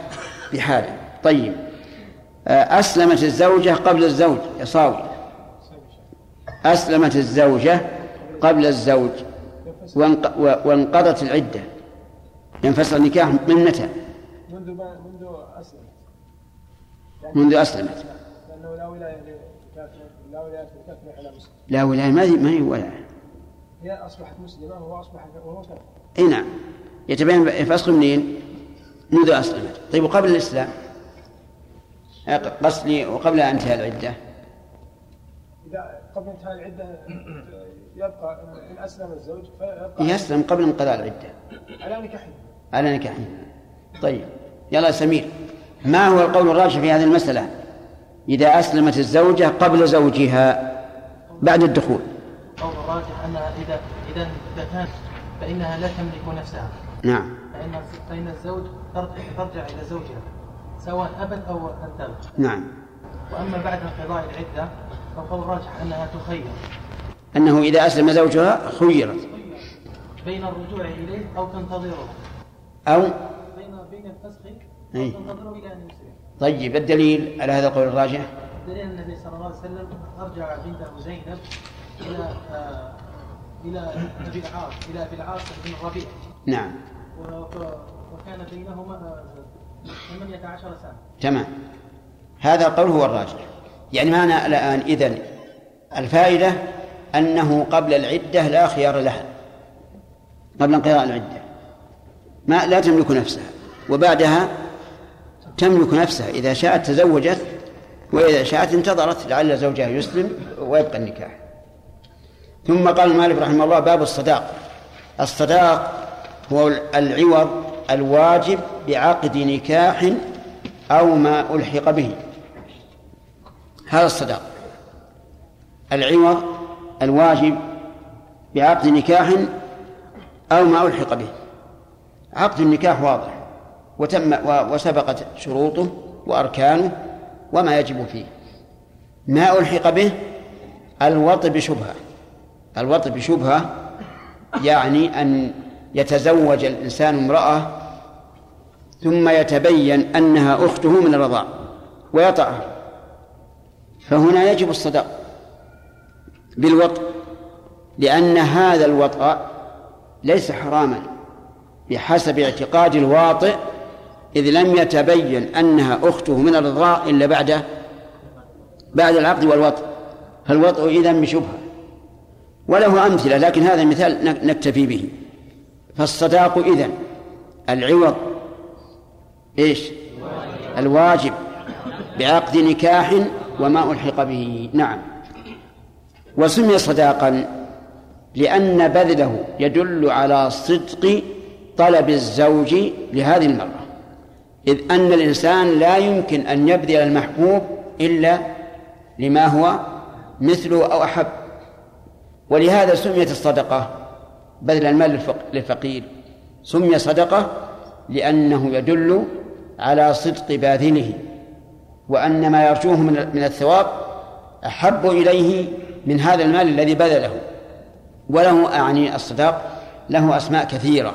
بحاله طيب. آه، أسلمت الزوجة قبل الزوج. يا صاوي. أسلمت الزوجة قبل الزوج. وانقضت العدة. ينفصل النكاح من متى؟ منذ ما منذ اسلم منذ أسلمت. لأنه لا ولاية لكافر لا ولاية لكافر على مسلم. لا ولاية ما هي ما هي ولاية؟ هي أصبحت مسلمة وهو أصبح وهو كافر. إي نعم. يتبين الفصل منين؟ منذ أسلمت. طيب وقبل الإسلام؟ آه، قصدي وقبل انتهاء العدة. اذا قبل انتهاء العدة يبقى ان اسلم الزوج فيبقى يسلم قبل انقضاء العدة. على نكاحه. على نكاحه. طيب. يلا يا سمير ما هو القول الراجح في هذه المسألة؟ إذا أسلمت الزوجة قبل زوجها بعد الدخول. القول الراجح أنها إذا إذا اذا كانت فإنها لا تملك نفسها. نعم. فإن فإن الزوج ترجع ترجع إلى زوجها سواء أبت أو لم تبت نعم. وأما بعد انقضاء العدة فالقول الراجح أنها تخير. أنه إذا أسلم زوجها خيرت. بين الرجوع إليه أو تنتظره. أو بين بين الفسخ أي. أو تنتظره إلى أن يسلم طيب الدليل على هذا القول الراجح؟ دليل أن النبي صلى الله عليه وسلم أرجع بنته زينب إلى آه إلى أبي العاص إلى أبي العاص بن الربيع نعم. وكان بينهما آه، 18 سنة. تمام. هذا القول هو الراجح. يعني معنى الآن إذن الفائدة أنه قبل العدة لا خيار لها. قبل انقضاء العدة. ما لا تملك نفسها. وبعدها تملك نفسها. إذا شاءت تزوجت وإذا شاءت انتظرت لعل زوجها يسلم ويبقى النكاح. ثم قال المالك رحمه الله باب الصداق. الصداق هو العوض الواجب بعقد نكاح أو ما ألحق به. هذا الصداق. العوض الواجب بعقد نكاح أو ما ألحق به. عقد النكاح واضح وتم وسبقت شروطه وأركانه وما يجب فيه. ما ألحق به؟ الوط بشبهة. الوط بشبهة يعني أن يتزوج الإنسان امرأة ثم يتبين أنها أخته من الرضاع ويطأها. فهنا يجب الصداق بالوطء لأن هذا الوطأ ليس حراما بحسب اعتقاد الواطئ إذ لم يتبين أنها أخته من الرضاع إلا بعد بعد العقد والوطء. فالوطء إذن بشبهة. وله أمثلة لكن هذا المثال نك- نكتفي به. فالصداق إذن العوض. إيش؟ الواجب بعقد نكاح وما ألحق به. نعم. وسمي صداقا لأن بذله يدل على صدق طلب الزوج لهذه المرأة إذ أن الإنسان لا يمكن أن يبذل المحبوب إلا لما هو مثله أو أحب. ولهذا سميت الصدقة بذل المال للفقير. سمي صدقة لأنه يدل على صدق باذله وأن ما يرجوه من الثواب أحب إليه من هذا المال الذي بذله. وله أعني الصداق له أسماء كثيرة.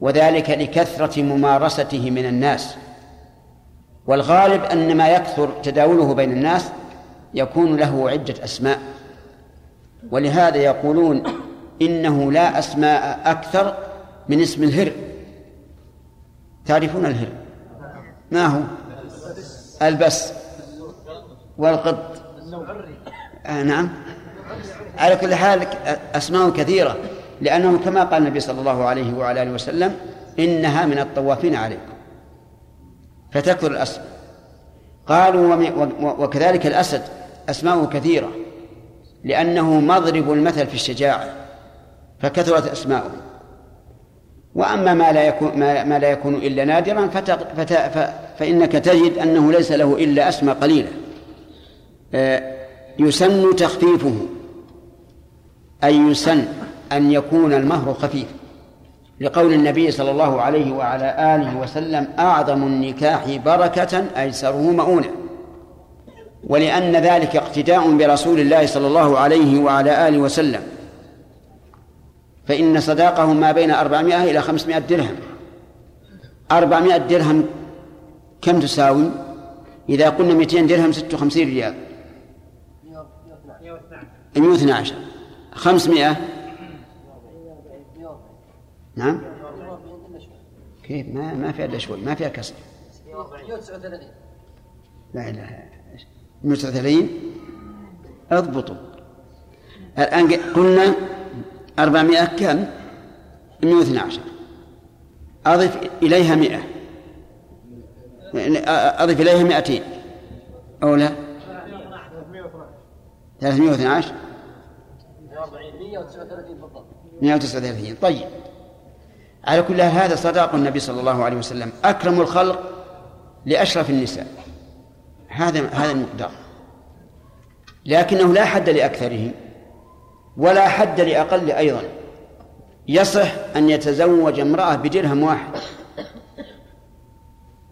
وذلك لكثرة ممارسته من الناس. والغالب أن ما يكثر تداوله بين الناس يكون له عدة أسماء. ولهذا يقولون إنه لا أسماء أكثر من اسم الهر. تعرفون الهر؟ ما هو؟ البس. والقط. آه نعم. على كل حال أسماء كثيرة لأنه كما قال النبي صلى الله عليه وعلى آله وسلم إنها من الطوافين عليكم. فتكثر الأسماء. قالوا وكذلك الأسد أسماءه كثيرة لأنه مضرب المثل في الشجاعة فكثرت أسماؤه. وأما ما لا يكون ما, لا يكون إلا نادرا فإنك تجد أنه ليس له إلا أسماء قليلة. آه، يسن تخفيفه. أي يسن أن يكون المهر خفيف. لقول النبي صلى الله عليه وعلى آله وسلم أعظم النكاح بركة أيسره مؤونة. ولأن ذلك اقتداء برسول الله صلى الله عليه وعلى آله وسلم. فإن صداقه ما بين أربعمائة إلى خمسمائة درهم. أربعمائة درهم كم تساوي؟ إذا قلنا 200 درهم 56 ريال. 112 500 نعم. كيف؟ ما ما فيها إلا شوي ما فيها كسر. 139 لا إله 139 اضبطوا. الآن قلنا 400 كم؟ 112 أضف إليها 100 أضف إليها 200 أو لا؟ 312 139 طيب. على كل هذا صداق النبي صلى الله عليه وسلم. أكرم الخلق لأشرف النساء. هذا هذا المقدار. لكنه لا حد لأكثره ولا حد لأقل أيضا. يصح أن يتزوج امرأة بدرهم واحد.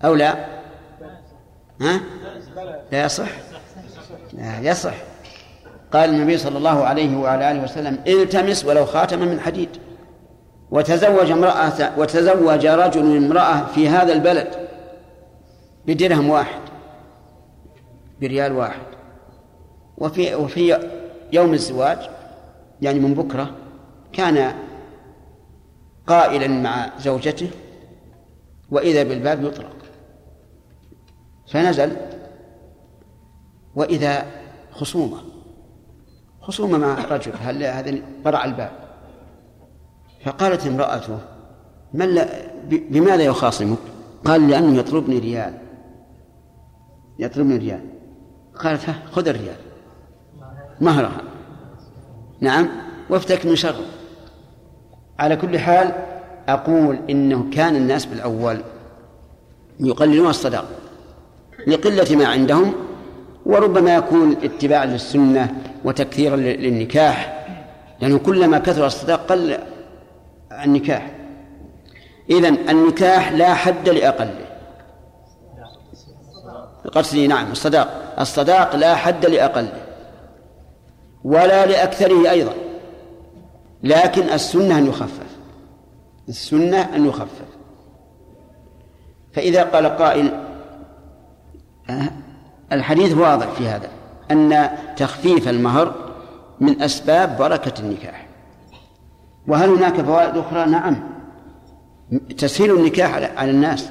أو لا؟ ها؟ لا يصح. لا يصح. قال النبي صلى الله عليه وعلى آله وسلم التمس ولو خاتما من حديد. وتزوج امرأة وتزوج رجل امرأة في هذا البلد بدرهم واحد بريال واحد. وفي وفي يوم الزواج يعني من بكرة كان قائلا مع زوجته وإذا بالباب يطرق فنزل وإذا خصومة. خصومة مع رجل هل هذا برع الباب؟ فقالت امرأته من لا بماذا يخاصمك؟ قال لأنه يطلبني ريال. يطلبني ريال. قالت ها خذ الريال. مهرها نعم وافتك من شره على كل حال أقول إنه كان الناس بالأول يقللون الصدقة لقلة ما عندهم وربما يكون اتباعا للسنة وتكثيرا للنكاح لأنه كلما كثر الصداق قل النكاح. إذن النكاح لا حد لأقله. قصدي نعم الصداق. الصداق لا حد لأقله. ولا لأكثره أيضا. لكن السنة أن يخفف. السنة أن يخفف. فإذا قال قائل آه، الحديث واضح في هذا أن تخفيف المهر من أسباب بركة النكاح. وهل هناك فوائد أخرى؟ نعم. تسهيل النكاح على الناس.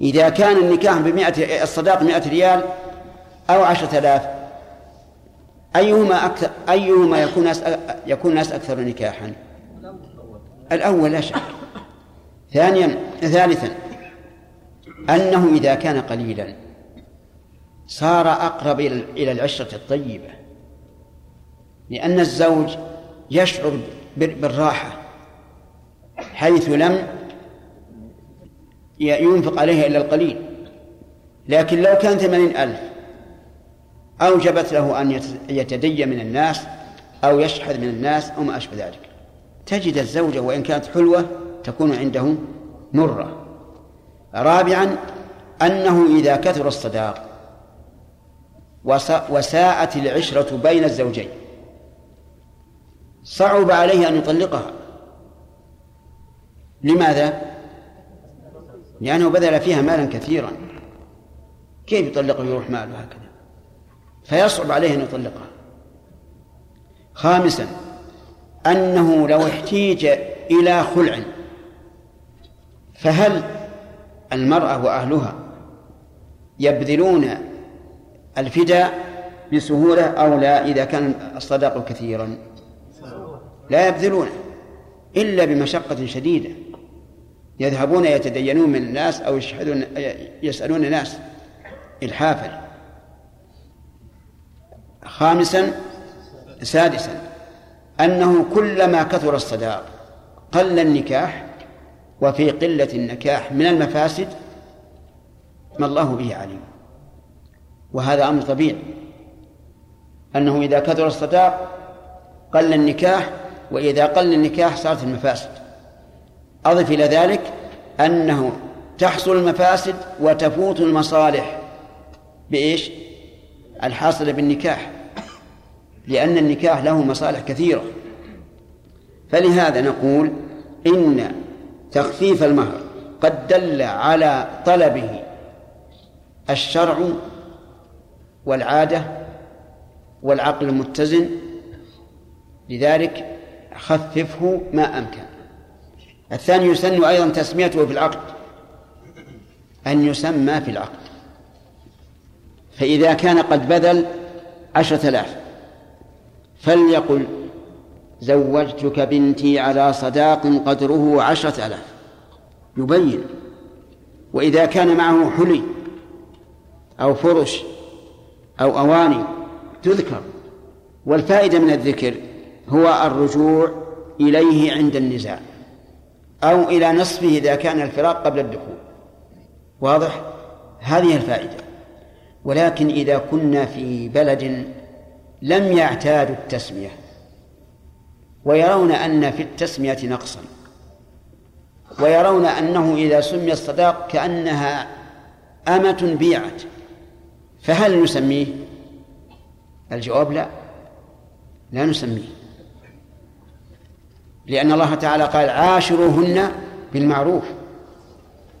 إذا كان النكاح بمئة الصداق مئة ريال أو عشرة آلاف أيهما أكثر أيهما يكون ناس يكون الناس أكثر نكاحا؟ الأول لا شك. ثانيا ثالثا أنه إذا كان قليلا. صار أقرب إلى العشرة الطيبة لأن الزوج يشعر بالراحة حيث لم ينفق عليها إلا القليل. لكن لو كان ثمانين ألف أوجبت له أن يتدين من الناس أو يشحذ من الناس أو ما أشبه ذلك. تجد الزوجة وإن كانت حلوة تكون عنده مرة. رابعا أنه إذا كثر الصداق وساءت العشرة بين الزوجين. صعب عليه أن يطلقها. لماذا؟ لأنه بذل فيها مالا كثيرا. كيف يطلقه يروح ماله هكذا؟ فيصعب عليه أن يطلقها. خامسا أنه لو احتيج إلى خلع فهل المرأة وأهلها يبذلون الفداء بسهولة أو لا إذا كان الصداق كثيرا. لا يبذلونه إلا بمشقة شديدة. يذهبون يتدينون من الناس أو يشهدون يسألون الناس إلحافا. خامسا سادسا أنه كلما كثر الصداق قل النكاح وفي قلة النكاح من المفاسد ما الله به عليم. وهذا أمر طبيعي. أنه إذا كثر الصداق قل النكاح وإذا قل النكاح صارت المفاسد. أضف إلى ذلك أنه تحصل المفاسد وتفوت المصالح. بإيش؟ الحاصلة بالنكاح. لأن النكاح له مصالح كثيرة. فلهذا نقول إن تخفيف المهر قد دل على طلبه الشرع والعادة والعقل المتزن لذلك خففه ما أمكن. الثاني يسن أيضا تسميته في العقد أن يسمى في العقد فإذا كان قد بذل عشرة آلاف فليقل زوجتك بنتي على صداق قدره عشرة آلاف. يبين. وإذا كان معه حلي أو فرش أو أواني تذكر. والفائدة من الذكر هو الرجوع إليه عند النزاع أو إلى نصفه إذا كان الفراق قبل الدخول. واضح؟ هذه الفائدة. ولكن إذا كنا في بلد لم يعتادوا التسمية ويرون أن في التسمية نقصا ويرون أنه إذا سمي الصداق كأنها أمة بيعت فهل نسميه الجواب؟ لا. لا نسميه لأن الله تعالى قال عاشروهن بالمعروف.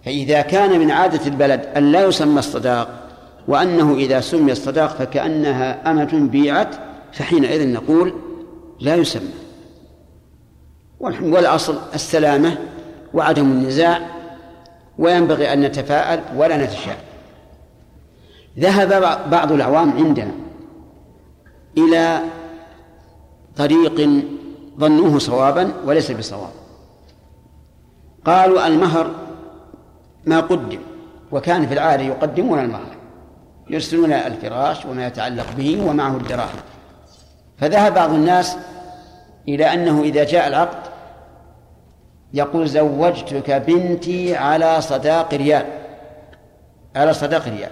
فإذا كان من عادة البلد أن لا يسمى الصداق وأنه إذا سمي الصداق فكأنها أمة بيعت فحينئذ نقول لا يسمى. والأصل السلامة وعدم النزاع وينبغي أن نتفاءل ولا نتشاء ذهب بعض العوام عندنا إلى طريق ظنوه صوابا وليس بصواب. قالوا المهر ما قدم وكان في العادة يقدمون المهر يرسلون الفراش وما يتعلق به ومعه الدراهم. فذهب بعض الناس إلى أنه إذا جاء العقد يقول زوجتك بنتي على صداق ريال على صداق ريال.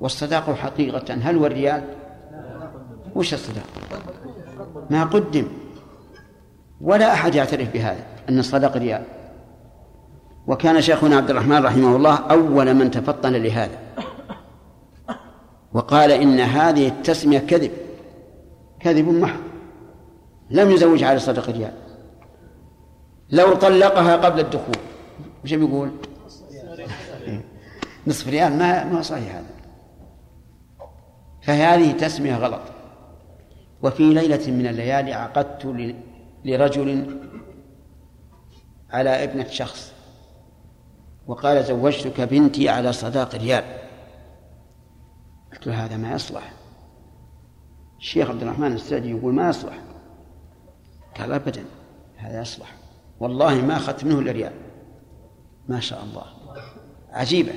والصداق حقيقة. هل هو الريال؟ وش الصداق؟ ما قدم. ولا أحد يعترف بهذا أن الصداق ريال. وكان شيخنا عبد الرحمن رحمه الله أول من تفطن لهذا. وقال إن هذه التسمية كذب. كذب محض. لم يزوج على صدق ريال لو طلقها قبل الدخول. وش بيقول؟ نصف ريال. ما ما صحيح هذا. فهذه تسمية غلط. وفي ليلة من الليالي عقدت لرجل على ابنة شخص وقال زوجتك بنتي على صداق ريال قلت له هذا ما يصلح. الشيخ عبد الرحمن السعدي يقول ما يصلح. قال ابدا هذا يصلح. والله ما أخذت منه إلا ريال ما شاء الله. عجيبة.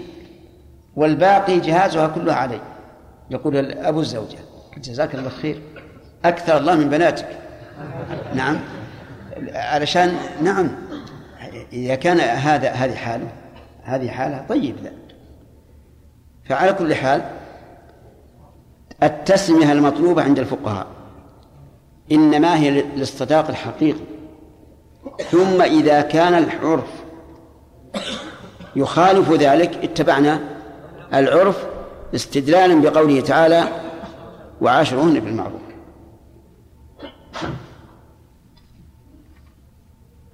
والباقي جهازها كله علي. يقول أبو الزوجة. قلت جزاك الله خير. أكثر الله من بناتك. نعم. علشان نعم. إذا كان هذا هذه حاله هذه حالة طيب. لا فعلى كل حال التسمية المطلوبة عند الفقهاء إنما هي للصداق الحقيقي. ثم إذا كان العرف يخالف ذلك اتبعنا العرف استدلالا بقوله تعالى وعاشرهن بالمعروف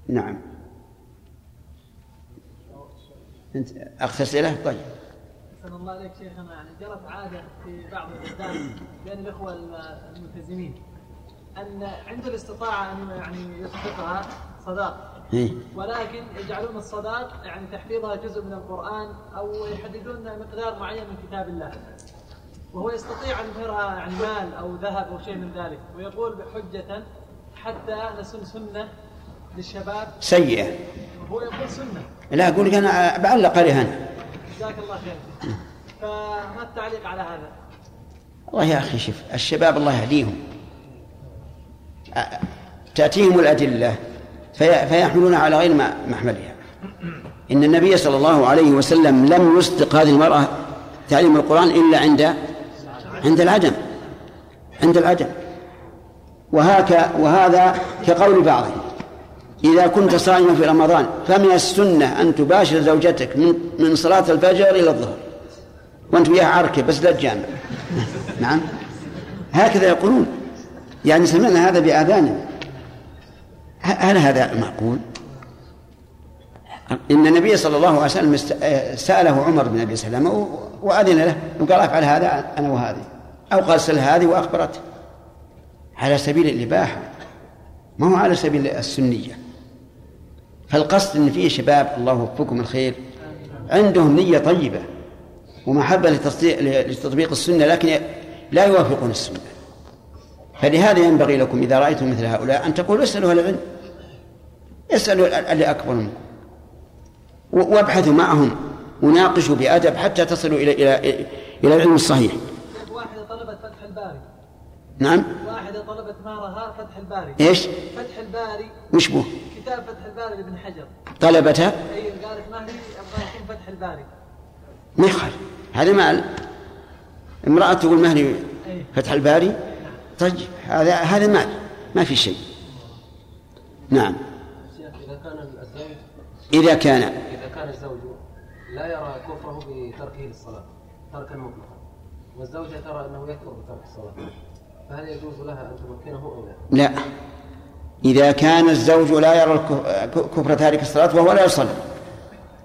نعم. أنت أخذ أسئلة؟ طيب. أحسن الله عليك شيخنا. يعني جرت عادة في بعض البلدان بين الإخوة الملتزمين أن عند الاستطاعة أن يعني يسبقها صداق؟ ولكن يجعلون الصداق يعني تحفيظها جزء من القرآن أو يحددون مقدار معين من كتاب الله. وهو يستطيع أن يظهرها يعني مال أو ذهب أو شيء من ذلك. ويقول بحجة حتى نسن سنة للشباب. سيئة. وهو يقول سنة. لا أقول لك أنا بعلق عليها أنا. جزاك الله خير. فما التعليق على هذا؟ والله يا أخي شوف الشباب الله يهديهم. تأتيهم الأدلة. في فيحملون على غير ما محملها إن النبي صلى الله عليه وسلم لم يصدق هذه المرأة تعليم القرآن إلا عند عند العدم. عند العدم. وهاك وهذا كقول بعضهم. إذا كنت صائما في رمضان فمن السنة أن تباشر زوجتك من من صلاة الفجر إلى الظهر. وأنت وياها عركة بس لا تجامع نعم. هكذا يقولون. يعني سمعنا هذا بآذاننا هل هذا معقول؟ إن النبي صلى الله عليه وسلم سأله عمر بن أبي سلمة وأذن له وقال أفعل هذا أنا وهذه أو قال سل هذه وأخبرته على سبيل الإباحة. ما هو على سبيل السنية. فالقصد أن فيه شباب الله يوفقكم الخير عندهم نية طيبة ومحبة لتطبيق السنة لكن لا يوافقون السنة. فلهذا ينبغي لكم إذا رأيتم مثل هؤلاء أن تقولوا اسألوا أهل العلم. اسألوا اللي أكبر منكم. وابحثوا معهم. وناقشوا بأدب حتى تصلوا إلى إلى إلى العلم الصحيح. واحدة طلبت فتح الباري. نعم. واحدة طلبت مهرها فتح الباري. إيش؟ فتح الباري. وش هو؟ كتاب فتح الباري لابن حجر. طلبتها أي قالت مهري أبغى يكون فتح الباري. ما يخالف. هذا مال امرأة تقول مهري فتح الباري؟ طيب هذا هذا مال ما في شيء. نعم. إذا كان الزوج إذا كان إذا كان الزوج لا يرى كفره بتركه للصلاة تركا مطلقا. والزوجة ترى أنه يكفر بترك الصلاة. فهل يجوز لها أن تمكنه أو لا؟ لا. إذا كان الزوج لا يرى كفر تارك الصلاة وهو لا يصلي.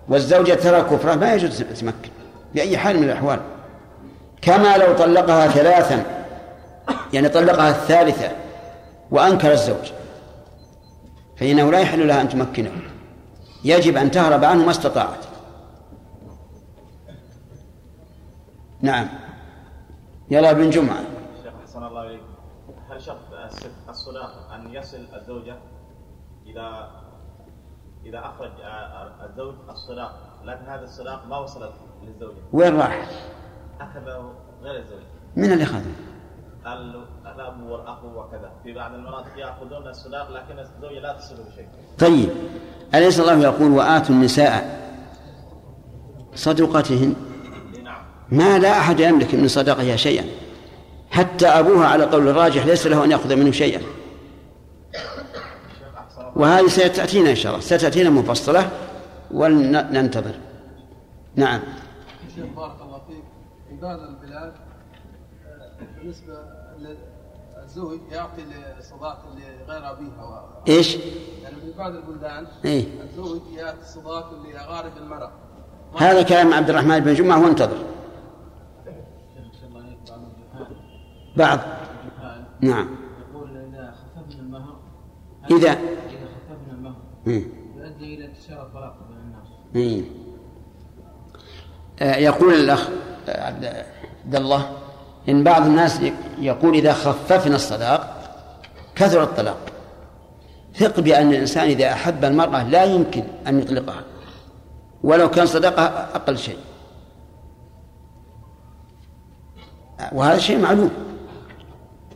والزوجة ترى كفره ما يجوز تمكن بأي حال من الأحوال. كما لو طلقها ثلاثا يعني طلقها الثالثة وأنكر الزوج. فإنه لا يحل لها أن تمكنه. يجب أن تهرب عنه ما استطاعت. نعم. يلا ابن جمعة. شيخ أحسن الله إليك. هل شرط الصداق أن يصل الزوجة اذا إذا أخرج آه، الزوج الصداق لكن هذا الصداق ما وصل للزوجة؟ وين راح؟ أخذه غير الزوج من اللي أخذه؟ ال- الاب والاخ وكذا. في بعض المناطق يأخذون الصداق لكن الزوجه لا تصل بشيء. طيب أليس الله يقول وآتوا النساء صدقاتهن نعم. ما لا أحد يملك من صدقها شيئا. حتى أبوها على قول الراجح ليس له أن يأخذ منه شيئا. وهذه ستأتينا إن شاء الله. ستأتينا مفصلة ولننتظر. نعم. شيخ بارك الله فيك. في بعض البلاد آه، للزوج يعطي صداق لغير أبيها و- إيش؟ يعني في بعض البلدان إيه. الزوج يعطي صداق لأقارب المرأة. هذا كلام عبد الرحمن بن جمعة وانتظر بعض. نعم. يقول إذا خففنا المهر إذا إذا خففنا المهر إيه. يؤدي إلى انتشار الطلاق بين الناس إيه. آه، يقول آه، عبد عبد الله إن بعض الناس يقول إذا خففنا الصداق كثر الطلاق. ثق بأن الإنسان إذا أحب المرأة لا يمكن أن يطلقها ولو كان صداقها أقل شيء. وهذا شيء معلوم.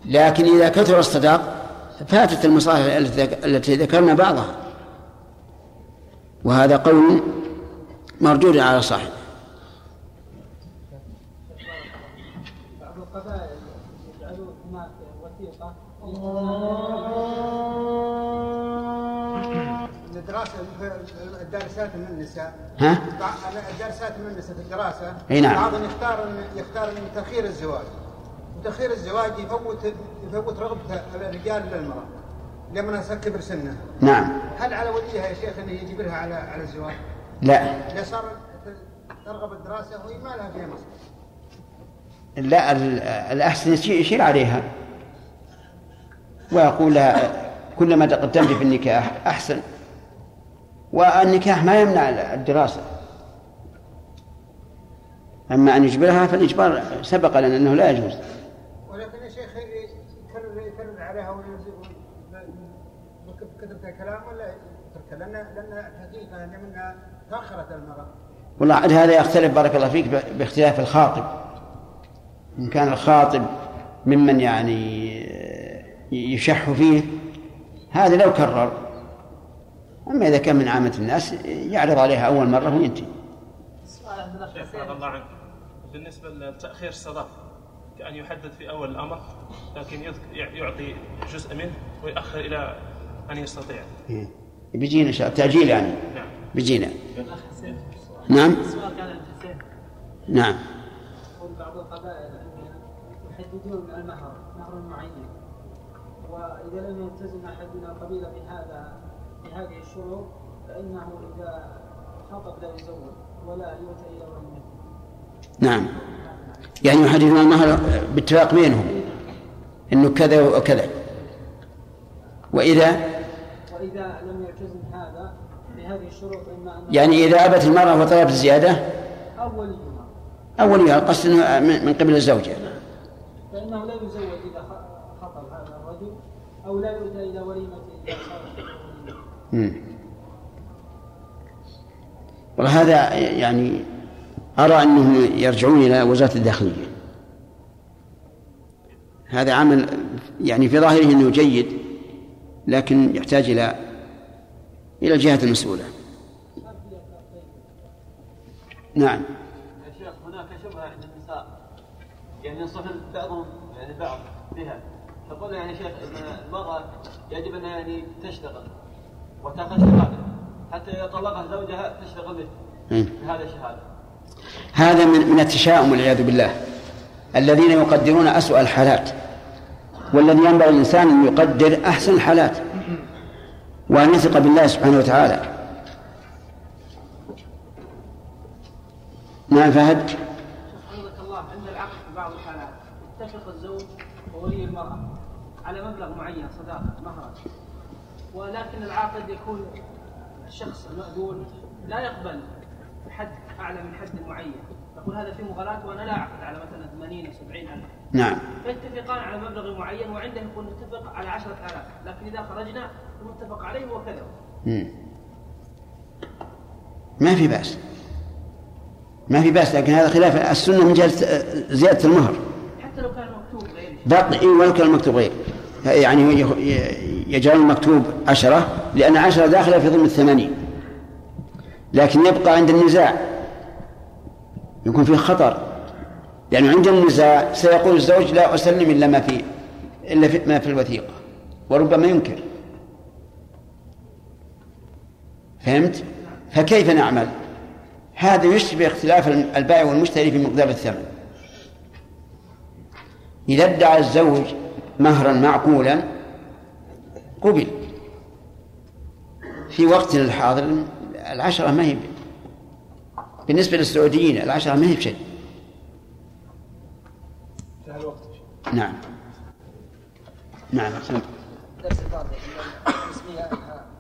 لكن إذا كثر الصداق فاتت المصالح التي- ذكرنا بعضها. وهذا قول مردود على صاحبه بعض القبائل يجعلوا هناك وثيقة الدراسة الدارسات من النساء. ها؟ الدارسات من النساء في الدراسة. أي نعم. بعضهم يختار يختار من تأخير الزواج. وتأخير الزواج يفوت يفوت رغبة الرجال للمرأة لما كبر سنه. نعم. هل على وليها يا شيخ إنه يجبرها على على الزواج؟ لا. إذا صار ترغب الدراسة وهي ما لها فيها مصلحة. لا ال- الأحسن يشير عليها. ويقول كلما تقدمت في النكاح أحسن. والنكاح ما يمنع الدراسة. أما أن يجبرها فالإجبار سبق لنا أنه لا يجوز. ولكن يا شيخ يكرر يكرر عليها كتبت الكلام ولا يتركها لأن لأن الحقيقة أن منها تأخرت المرأة. والله عاد هذا يختلف بارك الله فيك باختلاف الخاطب. إن كان الخاطب ممن يعني يشح فيه هذا لو كرر. أما إذا كان من عامة الناس يعرض عليها أول مرة وينتهي. الله عنك. بالنسبة لتأخير الصداق كأن يحدد في أول الأمر لكن يعطي جزء منه ويأخر إلى أن يستطيع. بيجينا إن شاء الله تأجيل يعني. نعم. بيجينا. نعم؟ نعم. بعض القبائل يحددون المهر مهر معين. وإذا لم يلتزم أحد من القبيلة بهذا بهذه الشروط فإنه إذا خطب لا يزوج ولا يؤتى إلى وليه نعم. يعني يحددون المهر باتفاق بينهم. إنه كذا وكذا. وإذا؟ وإذا لم يلتزم هذا بهذه الشروط أن يعني إذا أبت المرأة وطلبت الزياده أو وليها اولها القصد إنه من قبل الزوجة. فإنه لا يزوج إذا خ- خطب هذا الرجل أو لا يؤتى إلى وليمة إذا صارت وليمة. مم. والله هذا يعني أرى أنهم يرجعون إلى وزارة الداخلية. هذا عمل يعني في ظاهره إنه جيد لكن يحتاج إلى إلى الجهه المسؤولة. نعم. يا شيخ هناك شبهة عند النساء يعني ينصح بعضهم يعني بعض بها. تقول يعني شيخ إن المرأة يجب انها يعني تشتغل وتاخذ شهادة حتى إذا طلقها زوجها تشتغل به. بهذا الشهادة. هذا من من التشاؤم والعياذ بالله. الذين يقدرون أسوأ الحالات والذي ينبغي الإنسان أن يقدر أحسن الحالات وأن يثق بالله سبحانه وتعالى. نعم فهد حفظك الله عند العقد في بعض الحالات اتفق الزوج وولي المرأة على مبلغ معين صداقة مهرا ولكن العاقد يكون الشخص المأذون لا يقبل حد أعلى من حد معين. يقول هذا في مغالاة وأنا لا أعقد على مثلا 80 أو 70 ألف. نعم. فيتفقان على مبلغ معين وعنده يكون نتفق على عشرة آلاف. لكن إذا خرجنا المتفق عليه هو كذا. ما في بأس. ما في بأس لكن هذا خلاف. السنة من جهة زيادة المهر. حتى لو كان مكتوب غير. بقي ولو كان المكتوب غير. يعني يجعل المكتوب عشرة لأن عشرة داخلة في ضمن الثمانين لكن يبقى عند النزاع. يكون فيه خطر. لأنه عند النزاع سيقول الزوج لا أسلم إلا ما في إلا في ما في الوثيقة. وربما ينكر. فهمت؟ فكيف نعمل؟ هذا يشبه اختلاف البائع والمشتري في مقدار الثمن. إذا ادعى الزوج مهرا معقولا قبل. في وقتنا الحاضر العشرة ما هي بالنسبة للسعوديين العشرة ما هي بشيء. نعم. نعم أحسنت. درس الفاضل 500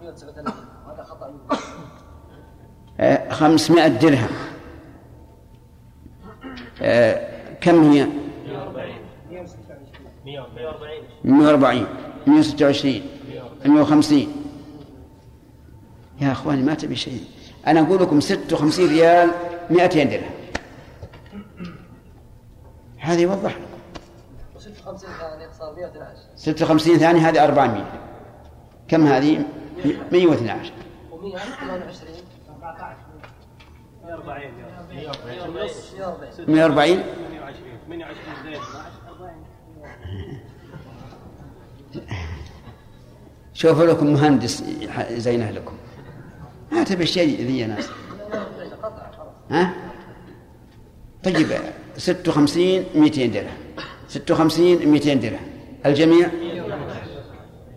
139 هذا خطأ. مني. آه، خمسمائة درهم. آه، كم هي؟ 140 126 150 يا أخواني ما تبي شيء. أنا أقول لكم 56 ريال 200 درهم. هذا يوضح لكم. 56 ثانية صار 112 56 ثانية هذه؟ 400 كم هذه 112 و128 14 140 140 140 28 زائد شوفوا لكم مهندس زينه لكم. ما تبي شيء ذي يا ناس. ها؟ طيب 56 200 درهم. 56 200 درهم. الجميع؟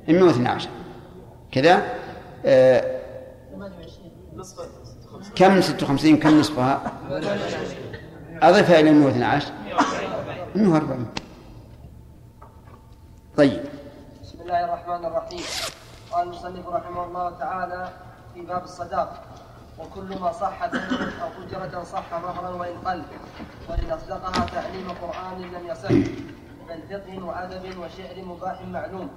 112 كذا؟ آه كم 56 كم نصفها؟ أضفها إلى 112 140 طيب. الله الرحمن الرحيم. قال المصنف رحمه الله تعالى في باب الصداق وكل ما صح أو أجرة صح مهرا وإن قل وإن أصدقها تعليم قرآن لم يصح بل فقه وأدب وشعر مباح معلوم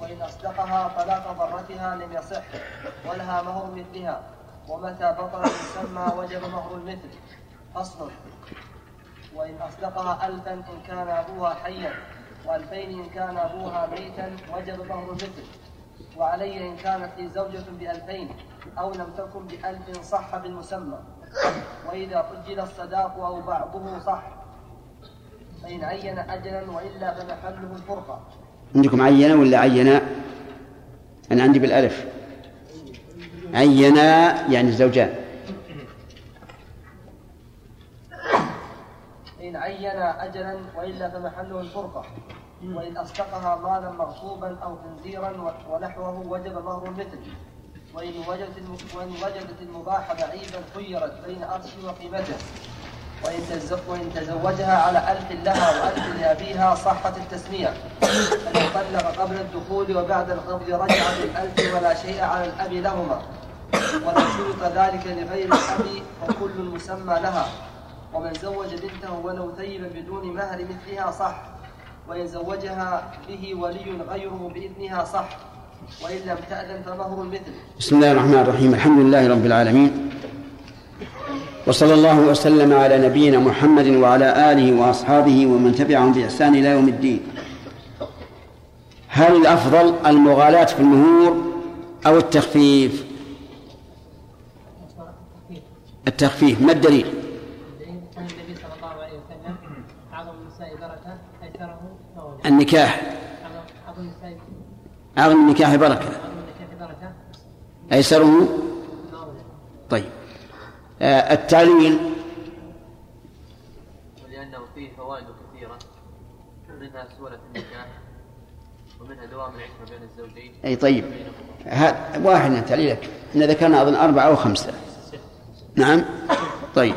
وإن أصدقها طلاق ضرتها لم يصح ولها مهر مثلها ومتى بطل المسمى وجب مهر المثل فصل. وإن أصدقها ألفا إن كان أبوها حيا وألفين إن كان أبوها ميتا وجب مهر المثل وعليه إن كانت لي زوجة بألفين أو لم تكن بألف صح بالمسمى. وإذا أجل الصداق أو بعضه صح. فإن عين أجلا وإلا فمحله الفرقة. عندكم عينا ولا عينا أنا عندي بالألف. عينا يعني الزوجان. إن عين أجلا وإلا فمحله الفرقة. وإن أصدقها مالا مغصوبا أو خنزيرا ونحوه وجب مهر المثل. وإن وجدت وإن وجدت المباح بعيدا خيرت بين أرشه وقيمته وإن وإن تزوجها على ألف لها وألف لأبيها صحت التسمية. فإن طلق قبل الدخول وبعد القبض رجع بالألف ولا شيء على الأب لهما. ولو شرط ذلك لغير الأب فكل مسمى لها. ومن زوج بنته ولو ثيبا بدون مهر مثلها صح وإن زوجها به ولي غيره بإذنها صح وإن لم تأذن فمهر المثل. بسم الله الرحمن الرحيم. الحمد لله رب العالمين. وصلى الله وسلم على نبينا محمد وعلى آله وأصحابه ومن تبعهم بإحسان إلى يوم الدين. هل الأفضل المغالاة في المهور أو التخفيف؟ التخفيف. ما الدليل كان النبي صلى الله عليه وسلم اعظم النساء بركه ايسره مولى النكاح. أعظم النكاح بركة. أيسره طيب. آه التعليل. ولأنه فيه فوائد كثيرة منها سهولة النكاح ومنها دوام العشرة بين الزوجين. أي طيب. هذا واحد من التعليلك إن ذكرنا أظن أربعة أو خمسة. نعم. طيب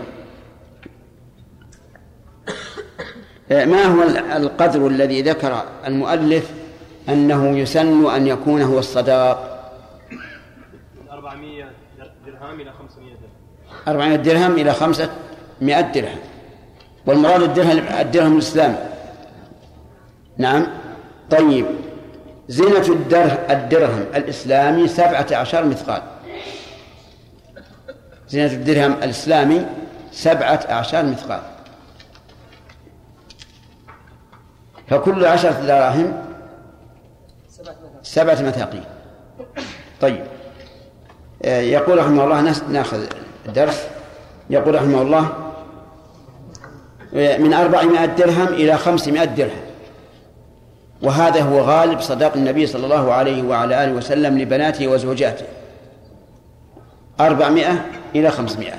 آه، ما هو ال- القدر الذي ذكر المؤلف أنه يسن أن يكون هو الصداق؟ من 400 درهم إلى 500 درهم. 400 درهم إلى 500 درهم. والمراد الدرهم الدرهم الإسلامي نعم. طيب. زينة الدرهم الدرهم الإسلامي سبعة عشر مثقال. زينة الدرهم الإسلامي سبعة عشر مثقال. فكل عشرة دراهم سبعة مثاقيل طيب. آه، يقول رحمه الله ناخذ الدرس يقول رحمه الله آه، من أربعمائة درهم إلى خمسمائة درهم. وهذا هو غالب صداق النبي صلى الله عليه وعلى آله وسلم لبناته وزوجاته. أربعمائة إلى خمسمائة.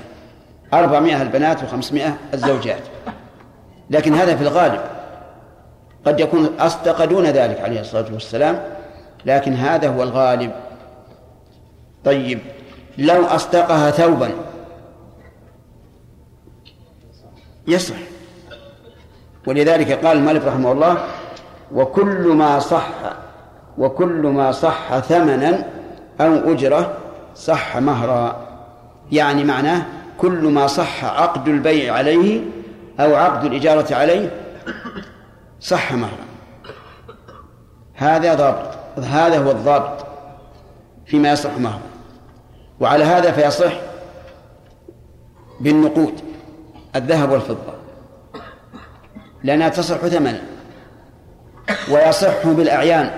أربعمائة البنات وخمسمائة الزوجات. لكن هذا في الغالب. قد يكون أصدق دون ذلك عليه الصلاة والسلام لكن هذا هو الغالب. طيب لو أصدقها ثوبا. يصح. ولذلك قال المالك رحمه الله وكل ما صح وكل ما صح ثمنا أو أجرة صح مهرا. يعني معناه كل ما صح عقد البيع عليه أو عقد الإجارة عليه صح مهرا هذا ضابط. هذا هو الضابط فيما يصح مهرا وعلى هذا فيصح بالنقود الذهب والفضة. لأنها تصح ثمنا ويصح بالأعيان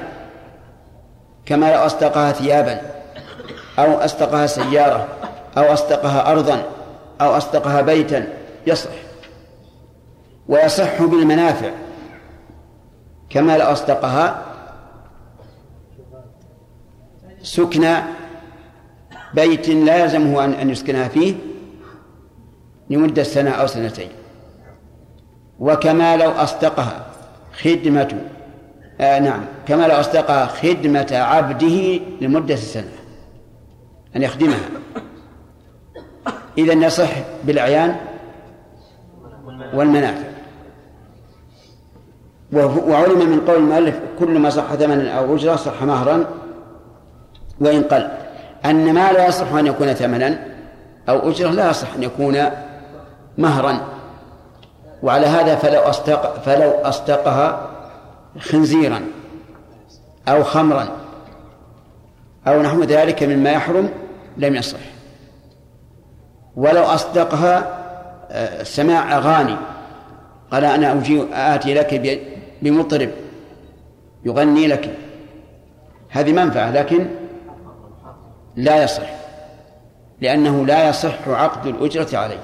كما لو أصدقها ثيابا أو أصدقها سيارة أو أصدقها أرضا أو أصدقها بيتا يصح. ويصح بالمنافع. كما لو أصدقها سكن بيت لا يلزمه أن يسكنها فيه لمدة سنة أو سنتين. وكما لو أصدقها خدمة آه نعم. كما لو أصدقها خدمة عبده لمدة سنة أن يخدمها. إذا يصح بالأعيان والمنافع. وعلم من قول المؤلف كل ما صح ثمنا أو أجرة صح مهرا وإن قل أن ما لا يصح أن يكون ثمنا أو أجرة لا يصح أن يكون مهرا. وعلى هذا فلو أصدق فلو أصدقها خنزيرا أو خمرا أو نحو ذلك مما يحرم لم يصح. ولو أصدقها آه، سماع أغاني قال أنا أجي آتي لك بمطرب يغني لك. هذه منفعة لكن لا يصح لأنه لا يصح عقد الأجرة عليه.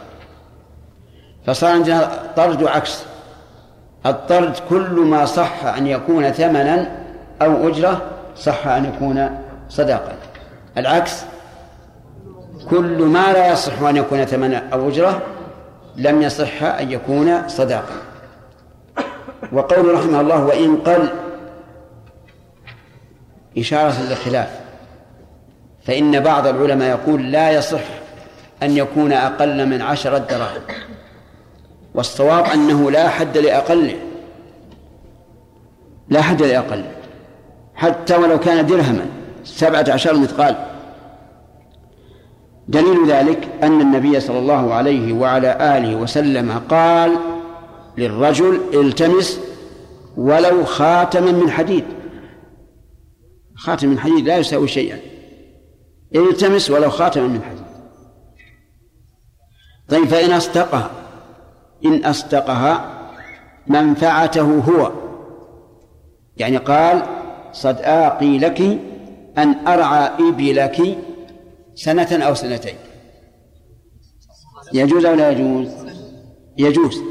فصار عندنا طرد عكس. الطرد كل ما صح أن يكون ثمنا أو أجرة صح أن يكون صداقا. العكس كل ما لا يصح أن يكون ثمنا أو أجرة لم يصح أن يكون صداقا. وقول رحمه الله وإن قل إشارة للخلاف فإن بعض العلماء يقول لا يصح أن يكون أقل من عشرة دراهم والصواب أنه لا حد لأقله. لا حد لأقله. حتى ولو كان درهما سبعة عشر مثقال. دليل ذلك أن النبي صلى الله عليه وعلى آله وسلم قال للرجل التمس ولو خاتما من حديد. خاتم من حديد لا يساوي شيئا. التمس ولو خاتما من حديد. طيب فإن أصدقها إن أصدقها منفعته هو. يعني قال صدآقي لك أن أرعى إبلك سنة أو سنتين. يجوز أو لا يجوز؟ يجوز.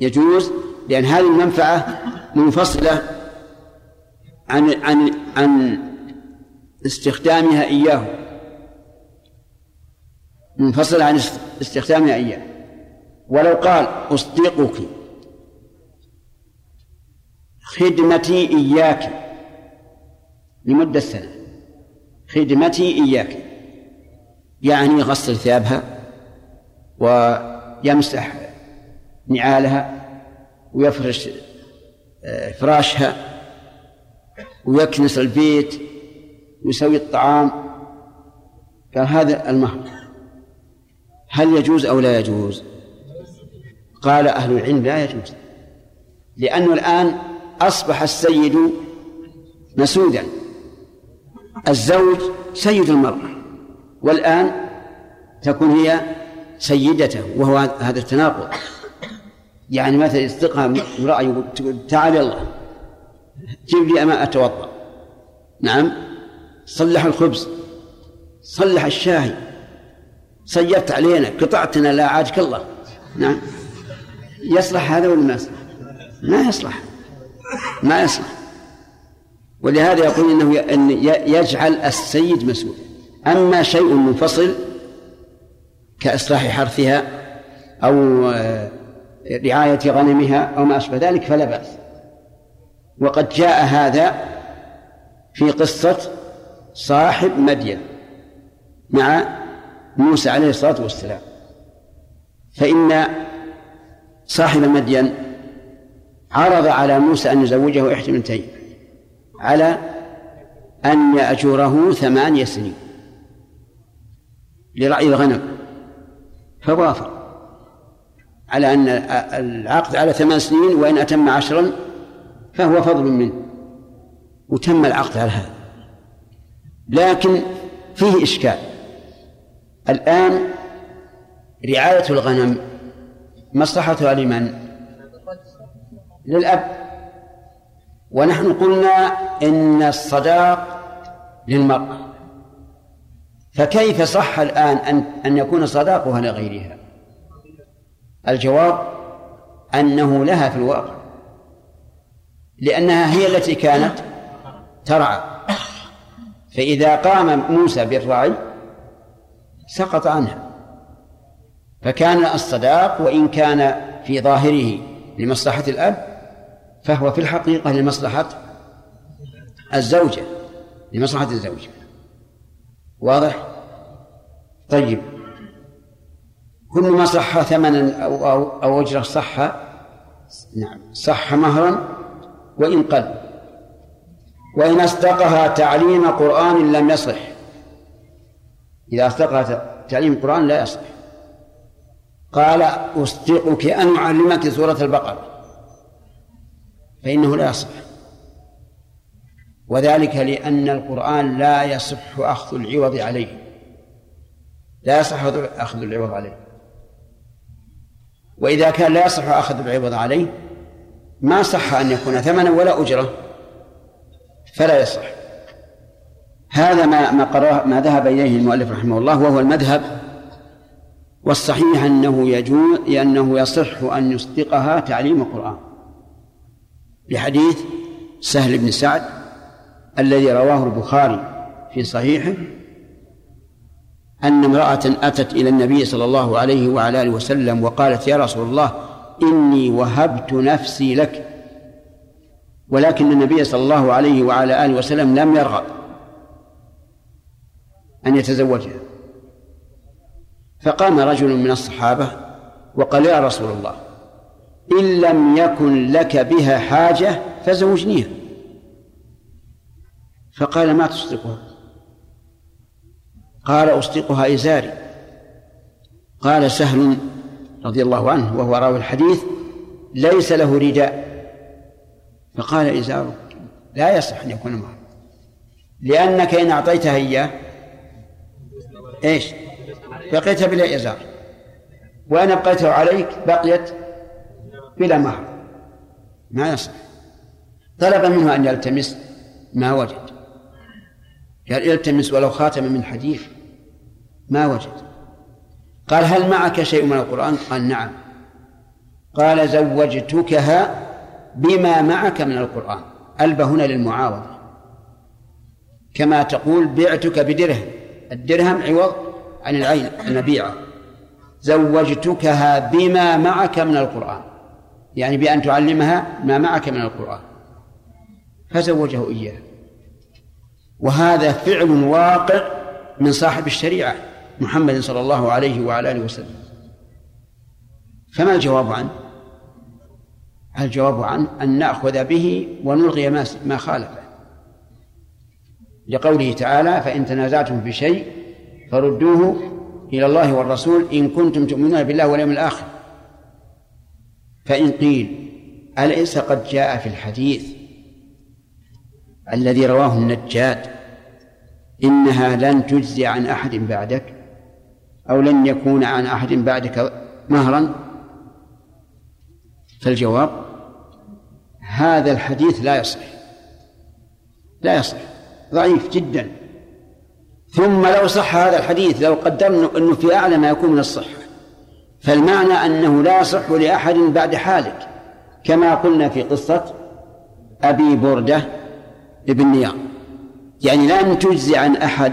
يجوز لأن هذه المنفعة منفصلة عن عن عن استخدامها إياه. منفصلة عن استخدامها إياه. ولو قال أصدقك خدمتي إياك لمدة سنة. خدمتي إياك. يعني غسل ثيابها ويمسح نعالها ويفرش آه، فراشها ويكنس البيت ويسوي الطعام. قال هذا المهر. هل يجوز أو لا يجوز؟ قال أهل العلم لا يجوز لأنه الآن أصبح السيد مسودا الزوج سيد المرأة والآن تكون هي سيدته وهو هذا التناقض. يعني مثلا يصدقها امرأة يقول تعال يلا جيب لي أماء أتوضأ. نعم؟ صلح الخبز صلح الشاي صيرت علينا قطعتنا لا عاجك الله. نعم؟ يصلح هذا ولا ما يصلح؟ ما يصلح. ما يصلح. ولهذا يقول إنه إن يجعل السيد مسؤول. أما شيء منفصل كإصلاح حرثها أو رعاية غنمها أو ما أشبه ذلك فلا بأس. وقد جاء هذا في قصة صاحب مدين مع موسى عليه الصلاة والسلام. فإن صاحب مدين عرض على موسى أن يزوجه إحدى بنتين على أن يأجره ثمانية سنين لرعي الغنم. فوافق. على أن العقد على ثمان سنين وإن أتم عشرا فهو فضل منه وتم العقد على هذا لكن فيه إشكال الآن رعاية الغنم مصلحتها لمن؟ للأب ونحن قلنا إن الصداق للمرأة فكيف صح الآن أن أن يكون صداقها لغيرها؟ الجواب أنه لها في الواقع لأنها هي التي كانت ترعى. فإذا قام موسى بالرعي سقط عنها فكان الصداق وإن كان في ظاهره لمصلحة الأب فهو في الحقيقة لمصلحة الزوجة لمصلحة الزوجة. واضح؟ طيب. كل ما صح ثمنا أو أو, أو أجرة صح نعم صح مهرا وإن قل. وإن أصدقها تعليم قرآن لم يصح. إذا أصدقها تعليم القرآن لا يصح. قال أصدقك أن أعلمك سورة البقرة. فإنه لا يصح. وذلك لأن القرآن لا يصح أخذ العوض عليه. لا يصح أخذ العوض عليه. وإذا كان لا يصح أخذ العوض عليه ما صح أن يكون ثمنا ولا أجرة فلا يصح. هذا ما ما قرأ ما ذهب إليه المؤلف رحمه الله وهو المذهب والصحيح أنه يجوز أنه يصح أن يصدقها تعليم القرآن. لحديث سهل بن سعد الذي رواه البخاري في صحيحه أن امرأة أتت إلى النبي صلى الله عليه وعلى آله وسلم وقالت يا رسول الله إني وهبت نفسي لك. ولكن النبي صلى الله عليه وعلى آله وسلم لم يرغب أن يتزوجها. فقام رجل من الصحابة وقال يا رسول الله إن لم يكن لك بها حاجة فزوجنيها. فقال ما تصدقها؟ قال أصدقها إزاري. قال سهل رضي الله عنه وهو راوي الحديث ليس له رداء. فقال إزاره لا يصح أن يكون معه. لأنك إن أعطيتها إياه إيش؟ بقيت بلا إزار. وإن أبقيته عليك بقيت بلا مهر. ما يصح. طلب منه أن يلتمس ما وجد. قال التمس ولو خاتما من حديث. ما وجد. قال هل معك شيء من القرآن؟ قال نعم. قال زوجتكها بما معك من القرآن. ألب هنا للمعاوضة. كما تقول بعتك بدرهم. الدرهم عوض عن العين المبيعة زوجتكها بما معك من القرآن. يعني بأن تعلمها ما معك من القرآن. فزوجه إياه. وهذا فعل واقع من صاحب الشريعة. محمد صلى الله عليه وعلى آله وسلم. فما الجواب عنه؟ الجواب عنه أن نأخذ به ونلغي ما ما خالفه. لقوله تعالى فإن تنازعتم في شيء فردوه إلى الله والرسول إن كنتم تؤمنون بالله واليوم الآخر. فإن قيل أليس قد جاء في الحديث الذي رواه النجاد إنها لن تجزي عن أحد بعدك؟ أو لن يكون عن أحد بعدك مهرا؟ فالجواب هذا الحديث لا يصح. لا يصح. ضعيف جدا. ثم لو صح هذا الحديث لو قدرنا أنه في أعلى ما يكون من الصحة فالمعنى أنه لا يصح لأحد بعد حالك. كما قلنا في قصة أبي بردة ابن نيار يعني لن تجزي عن أحد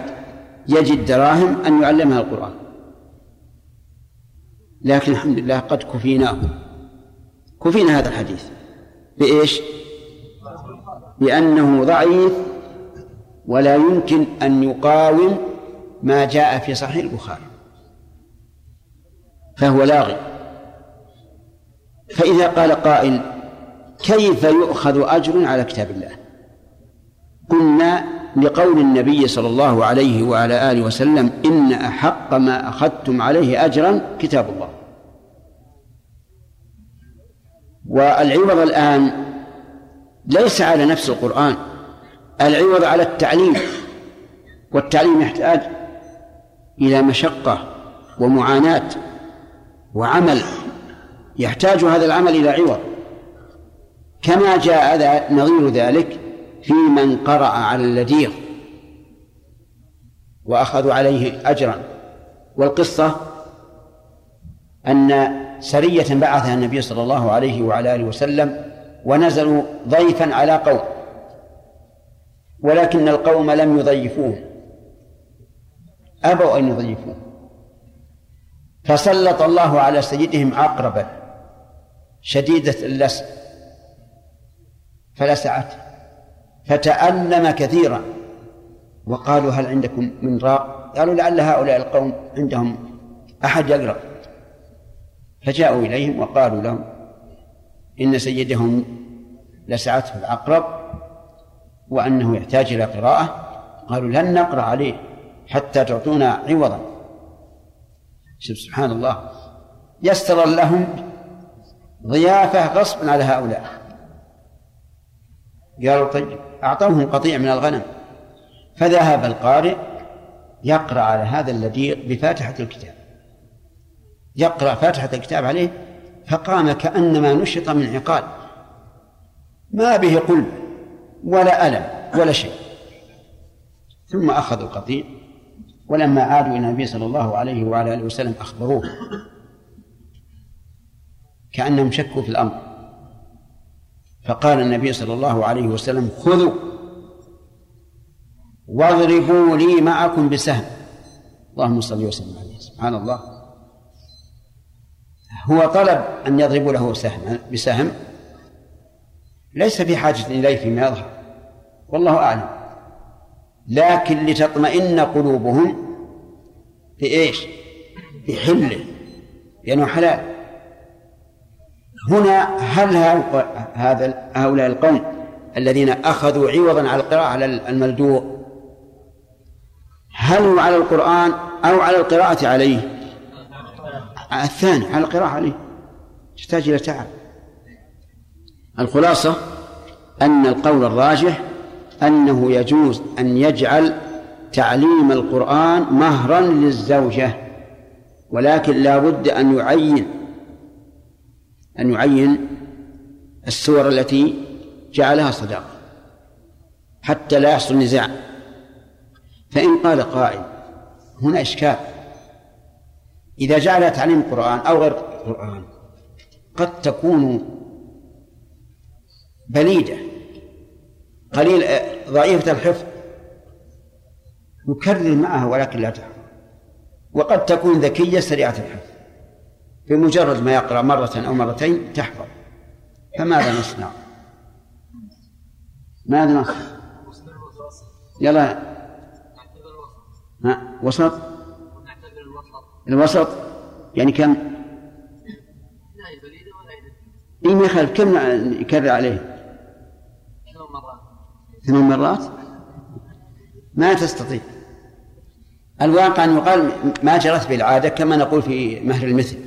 يجد دراهم أن يعلمها القرآن. لكن الحمد لله قد كفيناه كفينا هذا الحديث بإيش؟ بأنه ضعيف ولا يمكن أن يقاوم ما جاء في صحيح البخاري فهو لاغي فإذا قال قائل كيف يؤخذ أجر على كتاب الله قلنا لقول النبي صلى الله عليه وعلى آله وسلم إن أحق ما أخذتم عليه أجرا كتاب الله. والعوض الآن ليس على نفس القرآن العوض على التعليم والتعليم يحتاج إلى مشقة ومعاناة وعمل يحتاج هذا العمل إلى عوض. كما جاء نظير ذلك في من قرأ على اللديغ وأخذوا عليه أجرا. والقصة أن سرية بعثها النبي صلى الله عليه وعلى آله وسلم ونزلوا ضيفا على قوم ولكن القوم لم يضيفوه أبوا أن يضيفوه فسلط الله على سيدهم عقربا شديدة اللسع فلسعته فتألم كثيرا. وقالوا هل عندكم من راق؟ قالوا لعل هؤلاء القوم عندهم أحد يقرأ. فجاءوا إليهم وقالوا لهم إن سيدهم لسعته العقرب وأنه يحتاج إلى قراءة. قالوا لن نقرأ عليه حتى تعطونا عوضا. شوف سبحان الله. يسر لهم ضيافة غصبا على هؤلاء. قالوا طيب أعطوهم قطيع من الغنم. فذهب القارئ يقرأ على هذا اللديق بفاتحة الكتاب. يقرأ فاتحة الكتاب عليه فقام كأنما نشط من عقال. ما به قلب ولا ألم ولا شيء. ثم أخذوا القطيع ولما عادوا إلى النبي صلى الله عليه وعلى آله وسلم أخبروه كأنهم شكوا في الأمر. فقال النبي صلى الله عليه وسلم خذوا واضربوا لي معكم بسهم. اللهم صل وسلم عليه. سبحان الله. هو طلب أن يضربوا له سهم بسهم. ليس في حاجة إليه فيما يظهر. والله أعلم. لكن لتطمئن قلوبهم بإيش؟ بحله. لأنه حلال. هنا هل هذا هؤلاء القوم الذين أخذوا عوضا على القراءة على الملدوء هل هو على القرآن أو على القراءة عليه؟ الثاني على القراءة عليه يحتاج إلى تعب. الخلاصة أن القول الراجح أنه يجوز أن يجعل تعليم القرآن مهرا للزوجة ولكن لا بد أن يعين أن يعين السور التي جعلها صداقة حتى لا يحصل نزاع. فإن قال قائل هنا إشكال. إذا جعل تعليم القرآن أو غير القرآن قد تكون بليدة قليل ضعيفة الحفظ يكرر معها ولكن لا تحفظ. وقد تكون ذكية سريعة الحفظ. بمجرد ما يقرأ مرة أو مرتين تحفظ فماذا نصنع؟ ماذا نصنع؟ يلا ها وسط الوسط يعني كم؟ إيه ما يخالف كم يكرر عليه؟ ثمان مرات ما تستطيع الواقع أن يقال ما جرت بالعادة كما نقول في مهر المثل